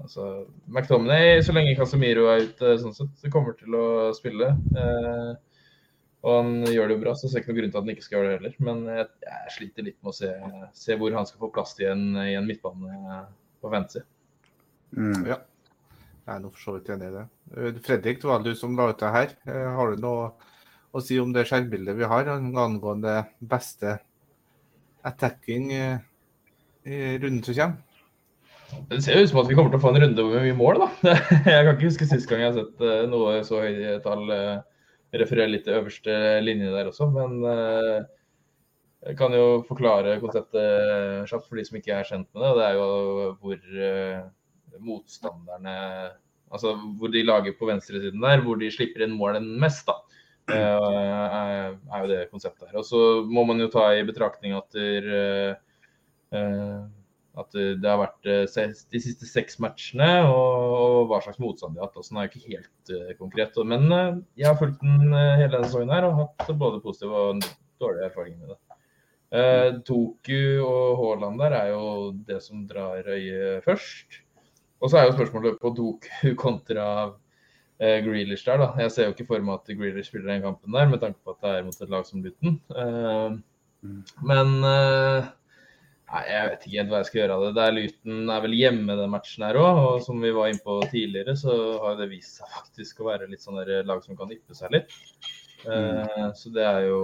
altså McTominay, så lenge Casemiro er ute, sånn sett, så kommer til å spille. Eh, og han gjør det jo bra, så jeg ser ikke noen grunn til at han ikke skal gjøre det heller. Men jeg, jeg sliter litt med å se, se hvor han skal få plass til en, i en midtbane på fantasy. Mm. Ja. Jeg er nå for så vidt enig i det. Eh, Fredrik, det var du som la ut det her. Eh, Har du noe å si om det skjermbildet vi har angående beste attacking eh, i runden som kommer? Det ser jo ut som at vi kommer til å få en runde med mye mål, da. Jeg kan ikke huske sist gang jeg har sett eh, noe så høye tall eh, referere litt til øverste linje der også, men eh, jeg kan jo forklare konseptet kjapt for de som ikke er kjent med det. Det er jo hvor motstanderne Altså hvor de lager på venstresiden der, hvor de slipper inn målen mest, da. er jo det konseptet her. Og så må man jo ta i betraktning at der, eh, at det har vært eh, de siste seks matchene, og, hva slags motstand de har hatt. sånn er jo ikke helt eh, konkret. Men eh, jeg har fulgt den eh, hele denne sesongen her og hatt både positive og dårlige erfaringer med det. Eh, Toku og Haaland der er jo det som drar øyet først. Og så er jo spørsmålet på Toku kontra eh, Grealish der, da. Jeg ser jo ikke for meg at Grealish spiller den kampen der, med tanke på at det er mot et lag som Luton. Eh, Mm. men eh, Nei, jeg vet ikke helt hva jeg skal gjøre av det. Det er Luton er vel hjemme den matchen her òg. Og som vi var inne på tidligere, så har det vist seg faktisk å være litt sånn der lag som kan yppe seg litt. Eh, så det er jo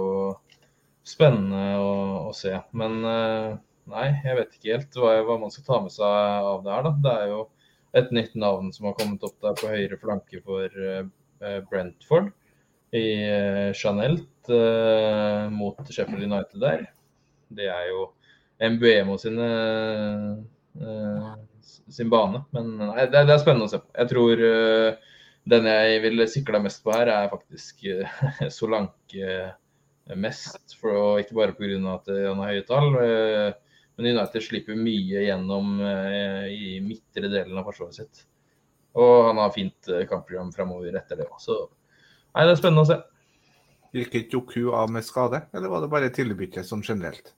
spennende å, å se. Men uh, nei, jeg vet ikke helt hva, hva man skal ta med seg av det her, da. Det er jo et nytt navn som har kommet opp der på høyre flanke for uh, Brentford. I Chanel eh, mot Sheffield United der. Det er jo MBMO sine, uh, sin bane. Men nei, det, det er spennende å se på. Jeg tror uh, den jeg ville sikla mest på her, er faktisk uh, Solanke mest. For, og ikke bare pga. at eh, han har høye tall. eh, men United slipper mye gjennom eh, i midtre delen av forsvaret sitt. Og han har fint eh, kampprogram fremover etter det òg. Så nei, det er spennende å se. Gikk ikke Joku av med skade, eller var det bare tilbytte som generelt?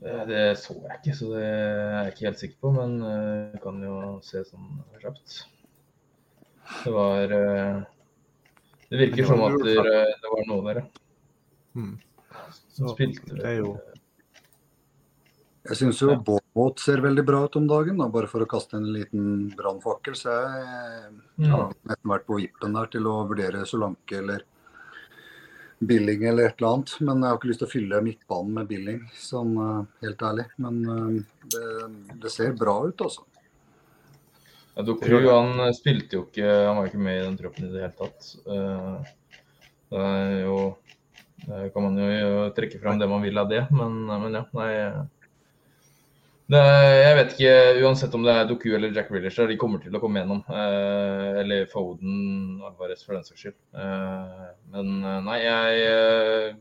Det, så jeg ikke, så det er jeg ikke helt sikker på. Men eh, jeg kan jo se sånn kjapt. Det var eh, Det virker det som at det, det var noe der, ja. Som Så spilte det er jo Jeg syns jo Båt ser veldig bra ut om dagen, da, bare for å kaste en liten brannfakkel. Så jeg jeg har nesten vært på vippen der til å vurdere Solanke eller Billing eller et eller annet. Men jeg har ikke lyst til å fylle midtbanen med Billing, sånn eh, helt ærlig. Men eh, det, det ser bra ut, altså. Ja, Dokru han eh, spilte jo ikke Han var ikke med i den troppen i det hele tatt. Det er jo det kan man jo trekke fram det man vil av det, men, men ja. Nei. Det, jeg vet ikke, uansett om det er Doku eller Jack Willish, de kommer til å komme gjennom. Eh, eller Foden, Alvarez for den saks skyld. Eh, men eh, nei, jeg eh,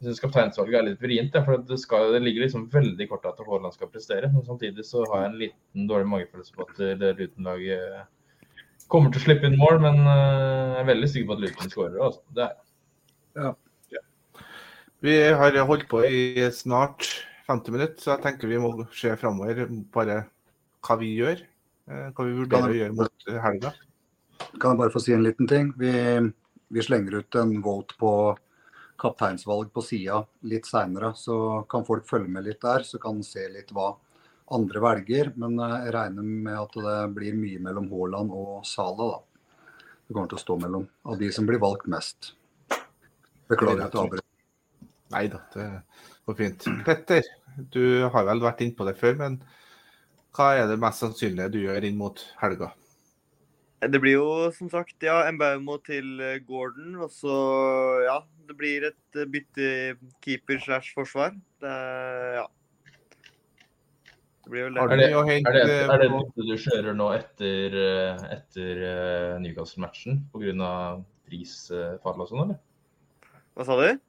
syns kapteinsvalget er litt vrient. ja, For det, skal, det ligger liksom veldig kort at Haaland skal prestere. Men samtidig så har jeg en liten dårlig magefølelse på at det Luton-laget kommer til å slippe inn mål. Men eh, jeg er veldig sikker på at Luton skårer. Altså. Det er Vi har holdt på i snart 50 minutter, så jeg tenker vi må se framover bare hva vi gjør. eh, Hva vi vurderer å gjøre mot helga. Kan jeg bare få si en liten ting? Vi, vi slenger ut en vote på kapteinsvalg på sida litt seinere, så kan folk følge med litt der. Så kan se litt hva andre velger. Men eh, jeg regner med at det blir mye mellom Haaland og Sala, da. Det kommer til å stå mellom av de som blir valgt mest. Beklager at jeg avbrøt. Nei da, det går fint. Petter, du har vel vært innpå det før, men hva er det mest sannsynlige du gjør inn mot helga? Det blir jo som sagt ja, Mbaumo til eh, Gordon, og så ja. Det blir et eh, bytte keeper slash forsvar. Det, ja. Det blir vel det. Er det- Er det, er det et du kjører nå etter, eh, etter Newcastle-matchen pga. prisfall og sånn, eller? Hva sa du?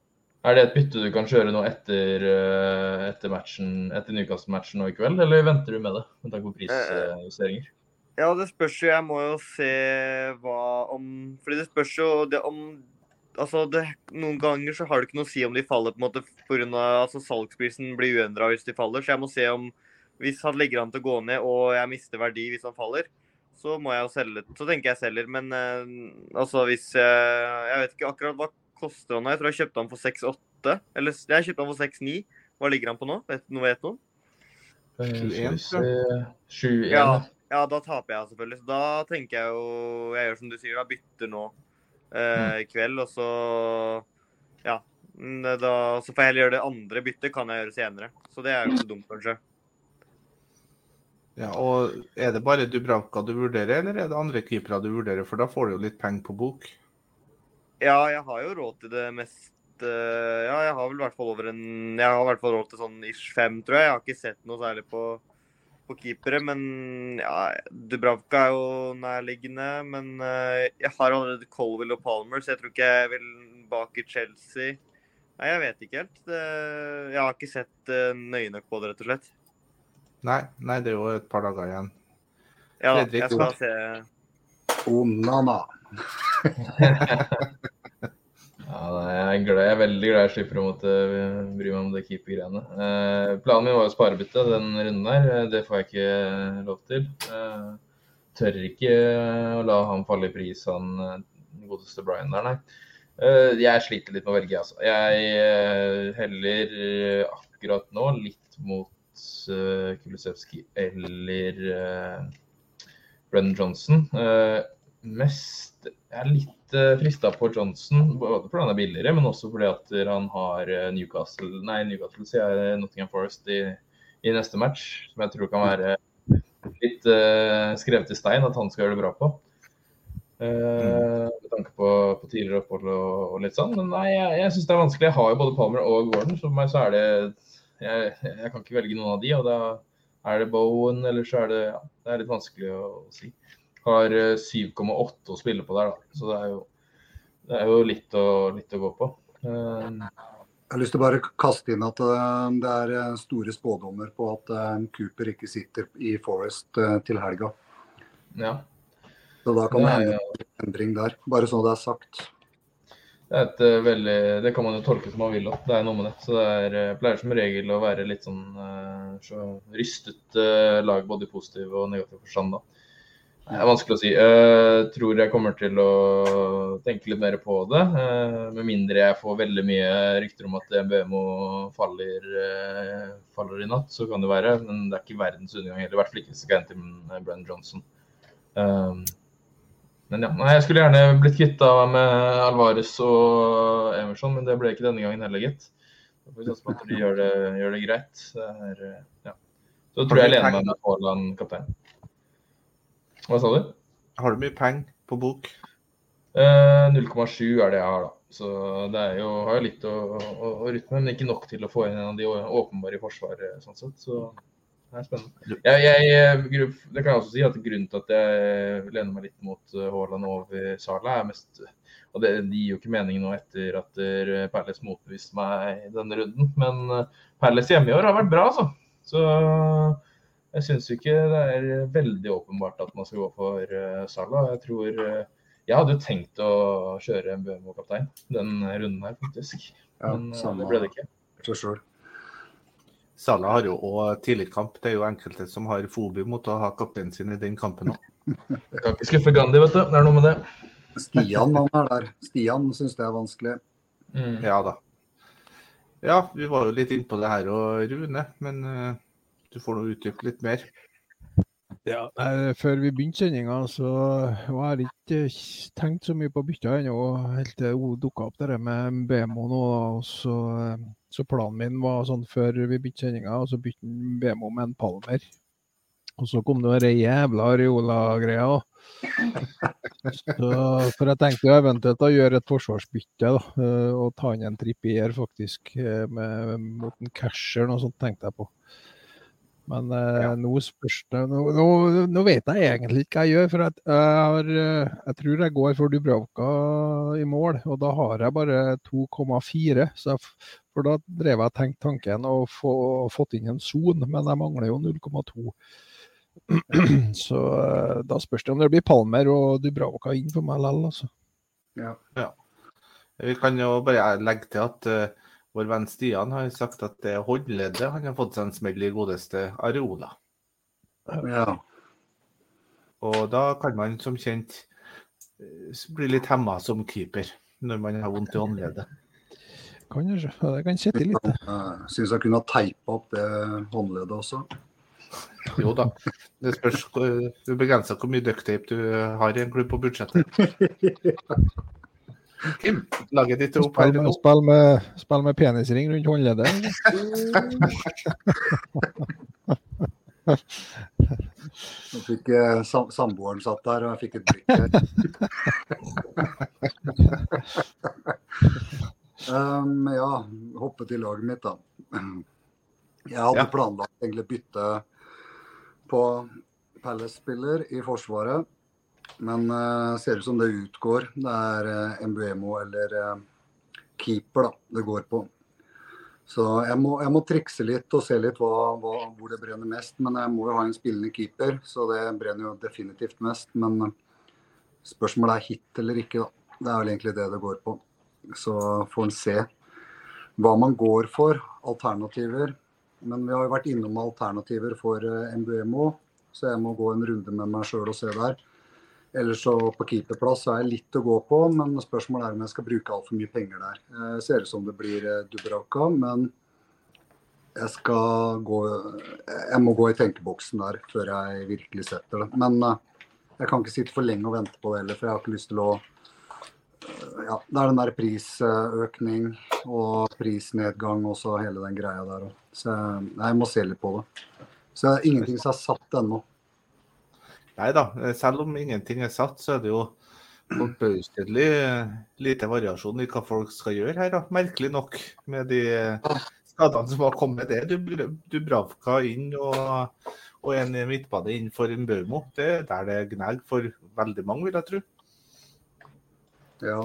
Er det et bytte du kan kjøre nå etter, eh, etter, matchen, etter Newcastle-matchen nå i kveld, eller venter du med det med tanke på prisjusteringer? Ja, det spørs jo. Jeg må jo se hva om Fordi det spørs jo det om Altså, det, noen ganger så har det ikke noe å si om de faller, på en måte pga. Altså, salgsprisen blir uendra hvis de faller. Så jeg må se om Hvis han legger an til å gå ned og jeg mister verdi hvis han faller, så må jeg jo selge. Så tenker jeg selger. Men eh, altså, hvis jeg Jeg vet ikke akkurat hva koster han nå. Jeg tror jeg kjøpte han for 6,8. Eller jeg kjøpte han for 6,9. Hva ligger han på nå? Vet noe vet noen? Eh, 21, skal vi se. 7-1. Ja, ja, da taper jeg selvfølgelig. Så da tenker jeg jo Jeg gjør som du sier, da bytter nå eh, i kveld, og så Ja. Mm, Da, så får jeg heller gjøre det andre byttet, kan jeg gjøre senere. Så det er jo ikke så dumt, kanskje. ja, og Er det bare Dubravka du vurderer, eller er det andre keepere du vurderer? For da får du jo litt penger på bok. Ja, jeg har jo råd til det mest eh, Ja, jeg har vel i hvert fall over en Jeg har i hvert fall råd til sånn ish fem, tror jeg. Jeg har ikke sett noe særlig på, på keepere, men ja, Dubravka er jo nærliggende. Men eh, jeg har allerede Colville og Palmer, så jeg tror ikke jeg vil bak i Chelsea. Nei, jeg vet ikke helt. Det, jeg har ikke sett uh, nøye nok på det, rett og slett. Nei, nei, det er jo et par dager igjen. Ja Fredrik, jeg skal se Onana. Ja, jeg, er glad, jeg er veldig glad jeg slipper å måtte eh, bry meg om det keeper-greiene. Eh, planen min var jo sparebytte den runden der. Eh, Det får jeg ikke lov til. Eh, tør ikke å la han falle i pris, han eh, godeste Brian der, nei. Eh, jeg sliter litt med å velge, altså. Jeg eh, heller eh, akkurat nå litt mot uh, Kulisevskij eller uh, Brennan Johnson. Eh, mest Jeg er litt uh, frista på Johnson, både fordi han er billigere, men også fordi at han har eh, Newcastle Nei, Newcastle sier jeg Nottingham Forest i, i neste match, som jeg tror kan være litt uh, skrevet i stein at han skal gjøre det bra på. Uh, med tanke på, på tidligere opphold og, og litt sånn. Men nei, jeg, jeg syns det er vanskelig. Jeg har jo både Palmer og Gordon, så for meg så er det jeg, jeg kan ikke velge noen av de. Og da er det Bowen, eller så er det ja, Det er litt vanskelig å, si. Har eh, 7,8 å spille på der, da. Så det er jo, det er jo litt, å, litt å gå på. Eh, Jeg har lyst til å bare kaste inn at eh, det er eh, store spådommer på at eh, Cooper ikke sitter i Forest eh, til helga. ja. Så da kan det hende en endring der. Bare sånn det er sagt. Det, er eh, veldig, det kan man jo tolke som man vil. Det er noe med det. Så det er, eh, pleier som regel å være litt sånn eh, så rystet eh, lag, både i positiv og negativ forstand. da. Det er vanskelig å si. Jeg tror jeg kommer til å tenke litt mer på det. eh, Med mindre jeg får veldig mye rykter om at MBMO faller, eh, faller i natt, så kan det være. Men det er ikke verdens undergang heller. I hvert fall ikke hvis det til Brenn Johnson. Men ja, nei, jeg skulle gjerne blitt kvitta med Alvarez og Emerson, men det ble ikke denne gangen heller, gitt. Da får vi satse på at de gjør det, gjør det greit. Det er, eh, ja. Så tror jeg jeg lener meg med Haaland kaptein. Hva sa du? Har du mye penger på bok? Eh, 0,7 er det jeg har, da. Så det er jo, har jo litt å, å, å rutte med, men ikke nok til å få inn en av de åpenbare i forsvaret. sånn sett. Så det er spennende. Jeg, jeg, det kan jeg også si at Grunnen til at jeg lener meg litt mot eh, Haaland over Sala, er mest Og det, det gir jo ikke mening nå etter at Perles motbeviste meg i denne runden, men Perles hjemme i år har vært bra, altså. Så jeg syns ikke det er veldig åpenbart at man skal gå for uh, Salah. Jeg tror uh, Jeg hadde jo tenkt å kjøre en Bømo-kaptein den runden her, faktisk. Ja, Men samme det ble det ikke. selv. Salah har jo òg tidligkamp. Det er jo enkelte som har fobi mot å ha kapteinen sin i den kampen òg. Kan ikke skuffe Gandhi, vet du. Det er noe med det. Stian han er der. Stian syns det er vanskelig. Mm. Ja da. Ja, vi var jo litt innpå det her og Rune, men du får nå utdype litt mer. Ja, nei, Før vi begynte sendinga, så var jeg ikke eh, tenkt så mye på bytta ennå. Helt til hun dukka opp der med BMO nå. og Så, eh, så planen min var sånn før vi begynte sendinga, og så bytte BMO med en Palmer. Og så kom det den jævla Areola-greia òg. For jeg tenkte jo eventuelt å gjøre et forsvarsbytte da, eh, og ta inn en trippier faktisk eh, med, mot en casher, noe sånt tenkte jeg på. Men eh, Ja. nå spørs det nå, nå, nå vet jeg egentlig ikke hva jeg gjør. For at jeg, har, eh, jeg tror jeg går for Dubravka i mål, og da har jeg bare 2,4. så jeg f- For da drev jeg og tenkte tanken og få fått inn en son, men jeg mangler jo 0,2. Så eh, da spørs det om det blir Palmer og Dubravka inn for meg likevel, altså. Vi kan jo bare legge til at eh, vår venn Stian har sagt at det er håndleddet han har fått seg en smell i godeste Areola. Ja. Og da kan man som kjent eh, bli litt hemma som keeper når man har vondt i håndleddet. Kan ikke. Det kan sitte litt. det. Jeg syns jeg kunne ha teipa opp det håndleddet også. Jo da. Det spørs du begrenser hvor mye ducktape du har i en klubb på budsjettet. Laget ditt opp her Spill nå. med, spill med, spill med penisring rundt håndleddet. Nå fikk eh, sam samboeren satt der, og jeg fikk et blikk um, ja, hoppe til laget mitt, da. Jeg hadde Ja. planlagt egentlig bytte på Palace-spiller i Forsvaret, men uh, ser ut som det utgår. Det er uh, Mbuemo eller uh, keeper da, det går på. Så jeg må, jeg må trikse litt og se litt hva, hva, hvor det brenner mest. Men jeg må jo ha en spillende keeper, så det brenner jo definitivt mest. Men eh, spørsmålet er hit eller ikke, da. Det er vel egentlig det det går på. Så får en se hva man går for. Alternativer. Men vi har jo vært innom alternativer for eh, Mbuemo, så jeg må gå en runde med meg sjøl og se der. Ellers så på keeperplass er jeg litt å gå på, men spørsmålet er om jeg skal bruke altfor mye penger der. Jeg ser ut som det blir eh, Dubravka, men jeg skal gå Jeg må gå i tenkeboksen der før jeg virkelig setter det. Men eh, jeg kan ikke sitte for lenge og vente på det heller, for jeg har ikke lyst til å eh, Ja, det er den der prisøkning og prisnedgang og så hele den greia der òg. Så jeg, jeg må se litt på det. Så ingenting som er satt ennå. Nei da, eh, selv om ingenting er satt, så er det jo forbausende eh, lite variasjon i hva folk skal gjøre her. da. Merkelig nok, med de skadene som har kommet. Det er Dubr- Dubravka inn og, og en midtbane inn for Baumo. Det er der det gnager for veldig mange, vil jeg tro. Ja.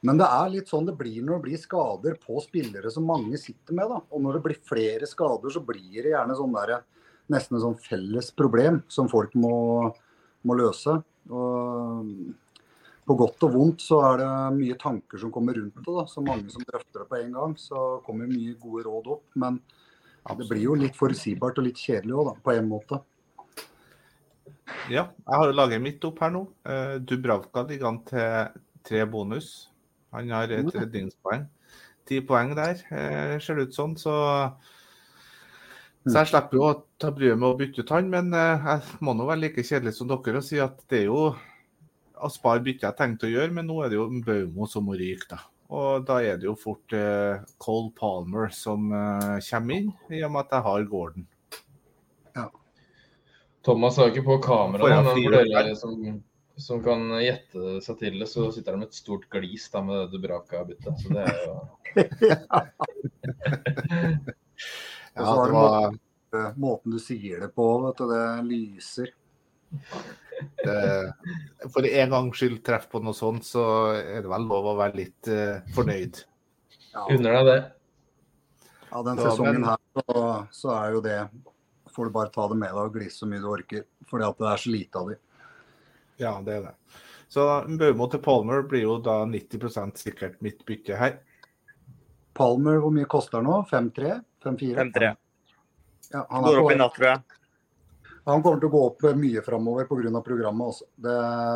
Men det er litt sånn det blir når det blir skader på spillere som mange sitter med. da. Og når det blir flere skader, så blir det gjerne sånn der, nesten et sånn felles problem som folk må, må løse. Og på godt og vondt så er det mye tanker som kommer rundt det. da, Så mange som drøfter det på en gang. Så kommer mye gode råd opp. Men det blir jo litt forutsigbart og litt kjedelig òg, på en måte. Ja, jeg har jo laget mitt opp her nå. Eh, Dubravka ligger an til tre bonus. Han har et redningspoeng. Ti poeng der, eh, ser det ut sånn. Så, så jeg slipper jo å ta bryet med å bytte ut han, men eh, jeg må nå være like kjedelig som dere og si at det er jo Aspar bytte jeg tenkte å gjøre, men nå er det jo Baumo som må ryke, da. Og da er det jo fort eh, Cole Palmer som eh, kommer inn, i og med at jeg har Gordon. Thomas har ikke på kamera, men for der? dere som, som kan gjette seg til det, så sitter han med et stort glis da, med det Dubraka-byttet. Så det er jo Og Ja, så det var Eh, Måten du sier det på, vet du, det lyser. det, For en gangs skyld treff på noe sånt, så er det vel lov å være litt uh, fornøyd. Ja. Unner deg det. Ja, den sesongen men- her så, så er jo det Får du bare ta det med deg og glise så mye du orker. Fordi at det er så lite av de. Ja, det er det. Så Baumo til Palmer blir jo da 90 sikkert mitt bytte her. Palmer, hvor mye koster nå? 5-3? 5-4? 5-3. Ja, han, Går opp i natt, tror jeg. han kommer til å gå opp mye framover pga. programmet. Også. Det,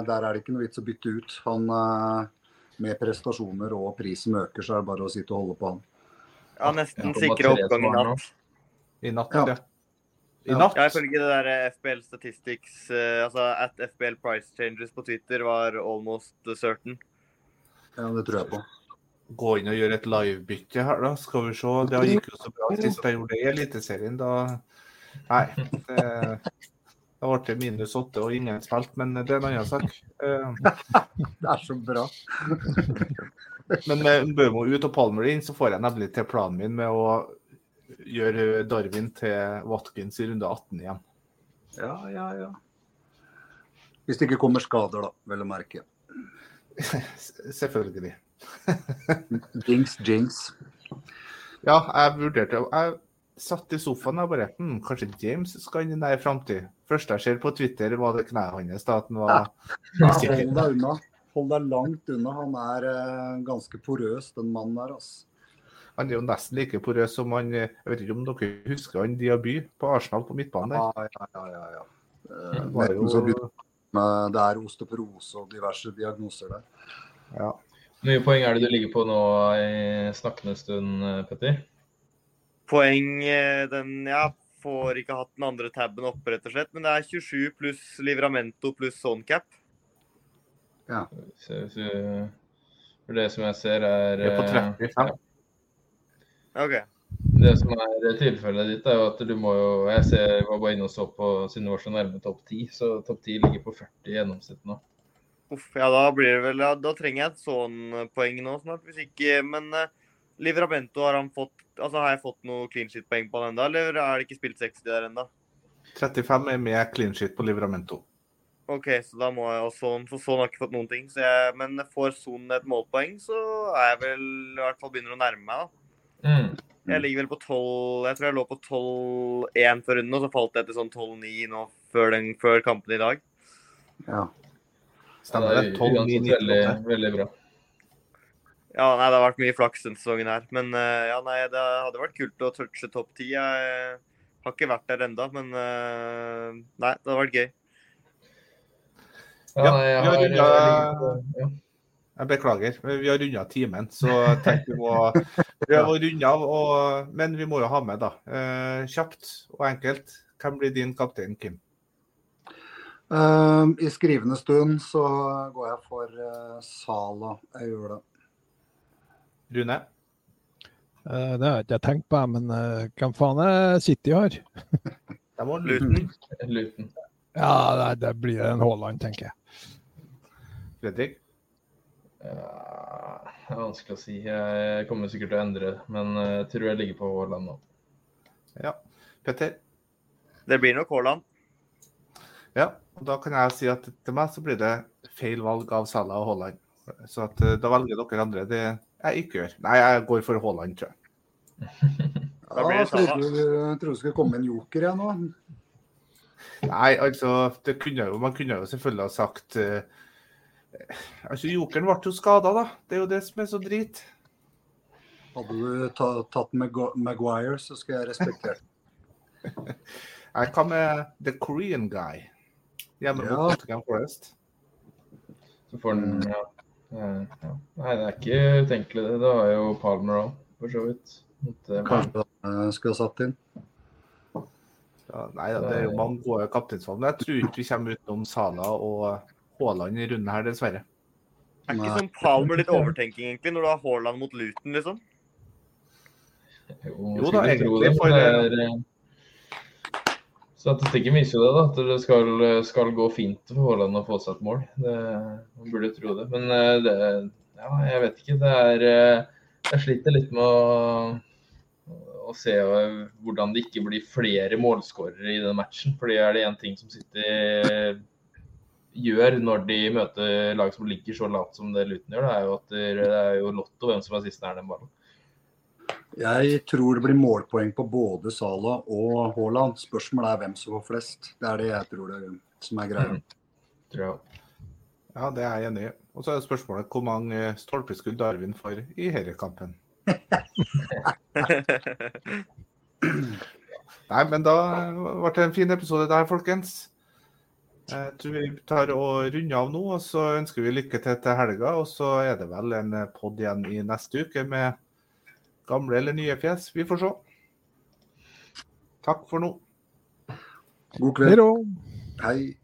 der er det ikke noe vits å bytte ut. Han, eh, med prestasjoner og prisen øker, så er det bare å sitte og holde på han. Ja, nesten sikre oppgang i natt. I natt, Ja. ja. I natt? Ja, ifølge det der FBL Statistics, eh, altså at FBL Price Changes på Twitter var almost certain. Ja, det tror jeg på. Gå inn og gjøre et livebytte her, da. Skal vi se. Det gikk jo så bra sist jeg gjorde det i Eliteserien. Da Nei. Det, Da ble det minus åtte og ingen spilt, men det er en annen sak. Eh, Det er så bra. Men med Bømo ut og Palmer inn, så får jeg nemlig til planen min med å gjøre Darwin til Watkins i runde 18 igjen. Ja, ja, ja. Hvis det ikke kommer skader, da, vel å merke. Selvfølgelig. Jinx, jinx. Ja, jeg vurderte Jeg satt i sofaen og bare hm, Kanskje James skal inn i nær framtid. Første jeg ser på Twitter, var det kneet hans. At han var Ja, hold deg unna. Hold deg langt unna. Han er uh, ganske porøs, den mannen der. Altså. Han er jo nesten like porøs som han eh, Jeg vet ikke om dere husker han Diaby på Arsenal på midtbanen der. Ja, ja, ja, ja, ja. Eh, jo det er osteoporose og diverse diagnoser der. ja. Hvor mye poeng er det du ligger på nå i snakkende stund, Petter? Poeng eh, den Ja, får ikke hatt den andre tabben oppe, rett og slett. Men det er 27 pluss Livramento pluss Zonecap. Så- så- For det som jeg ser, er Det er på eh, 35. OK. Det som er tilfellet ditt, er jo at du må jo Jeg ser, jeg var bare inne og så på siden du var så nærme topp 10, så topp 10 ligger på 40 i gjennomsnitt nå. Uff, ja, da blir det vel ja, Da trenger jeg et sånn poeng nå snart. Hvis ikke Men uh, Livramento, har han fått Altså, har jeg fått noe clean shit-poeng på han ennå, eller er det ikke spilt 60 der ennå? 35 er med clean shit på Livramento. OK, så da må jeg også sånn Så sånn har ikke fått noen ting. Så jeg, men får Son et målpoeng, så er jeg vel i hvert fall begynner å nærme meg, da. Mm. Jeg ligger vel på 12 Jeg tror jeg lå på 12-1 før runden, og så falt jeg til sånn 12-9 nå før, den, før kampen i dag. Ja. Stemmer det? er 12, 9, 9, veldig, veldig bra. Ja, nei, det har vært mye flaks denne sesongen her. Men eh, ja, nei, det hadde vært kult å touche topp 10. Jeg har ikke vært der enda, men eh, nei, det hadde vært gøy. Ja, nei, jeg har jeg ligger ja. Jeg beklager, men vi har runda timen, så jeg tenkte vi må prøve å runde av. Og, men vi må jo ha med, da. Eh, kjapt og enkelt. Hvem blir din kaptein, Kim? Eh, I skrivende stund så går jeg for uh, Sala. Jeg gjør det. Rune? Eh, det har jeg ikke tenkt på, men eh, hvem faen er City har? det må Luton. Luton. Ja, det, det blir en Haaland, tenker jeg. Fredrik? Ja, det er vanskelig å si. Jeg kommer sikkert til å endre det, men eh, jeg tror jeg ligger på Haaland nå. Ja. Petter? Det blir nok Haaland. Ja. Og da kan jeg si at til meg så blir det feil valg av Salah og Haaland. Så at, eh, da velger dere andre det jeg ikke gjør. Nei, jeg går for Haaland, tror jeg. Da blir Ja, det Salah. jeg trodde, jeg trodde det skulle komme en joker, jeg nå. Nei, altså det kunne jo, Man kunne jo selvfølgelig ha sagt uh, Altså, Jokeren ble jo skada, da. Det er jo det som er så drit. Hadde du tatt Maguire, så skulle jeg respektert det. Nei, Hva med The Korean Guy? Hjemme mot Nottingham Forest. Så får den ja. Eh, ja. Nei, det er ikke utenkelig, det. Det har jo Palmer òg, for så vidt. Eh, Kanskje han skulle ha satt inn. Ja, nei, da, det er jo mange gode kapteinsvalg. Men jeg tror ikke vi kommer utenom Sala og Haaland i runden her, dessverre. Er ikke sånn Palmer litt overtenking, egentlig, når du har Haaland mot Luton, liksom? Jo, Jo da, egentlig, det, for- det er, eh, Statistikken viser jo det, da, at det skal, skal gå fint for Haaland å få seg et mål. Det, man burde tro det. Men eh, det, ja, jeg vet ikke. Det er eh, Jeg sliter litt med å, å se eh, hvordan det ikke blir flere målskårere i den matchen. For det er det én ting som sitter gjør når de møter lag som ligger så lavt som det Luton gjør, det er jo at det er jo lotto hvem som er sist nær den ballen. Jeg tror det blir målpoeng på både Sala og Haaland. Spørsmålet er hvem som får flest. Det er det jeg tror det som er greia. Mm. jeg. Ja, det er jeg enig i. Og så er spørsmålet hvor mange stolpeskudd Darwin får i herrekampen. Nei, men da ble det en fin episode der, folkens. Jeg tror vi tar og runder av nå, og så ønsker vi lykke til til helga. Og så er det vel en pod igjen i neste uke med gamle eller nye fjes. Vi får se. Takk for nå. God kveld. Hei.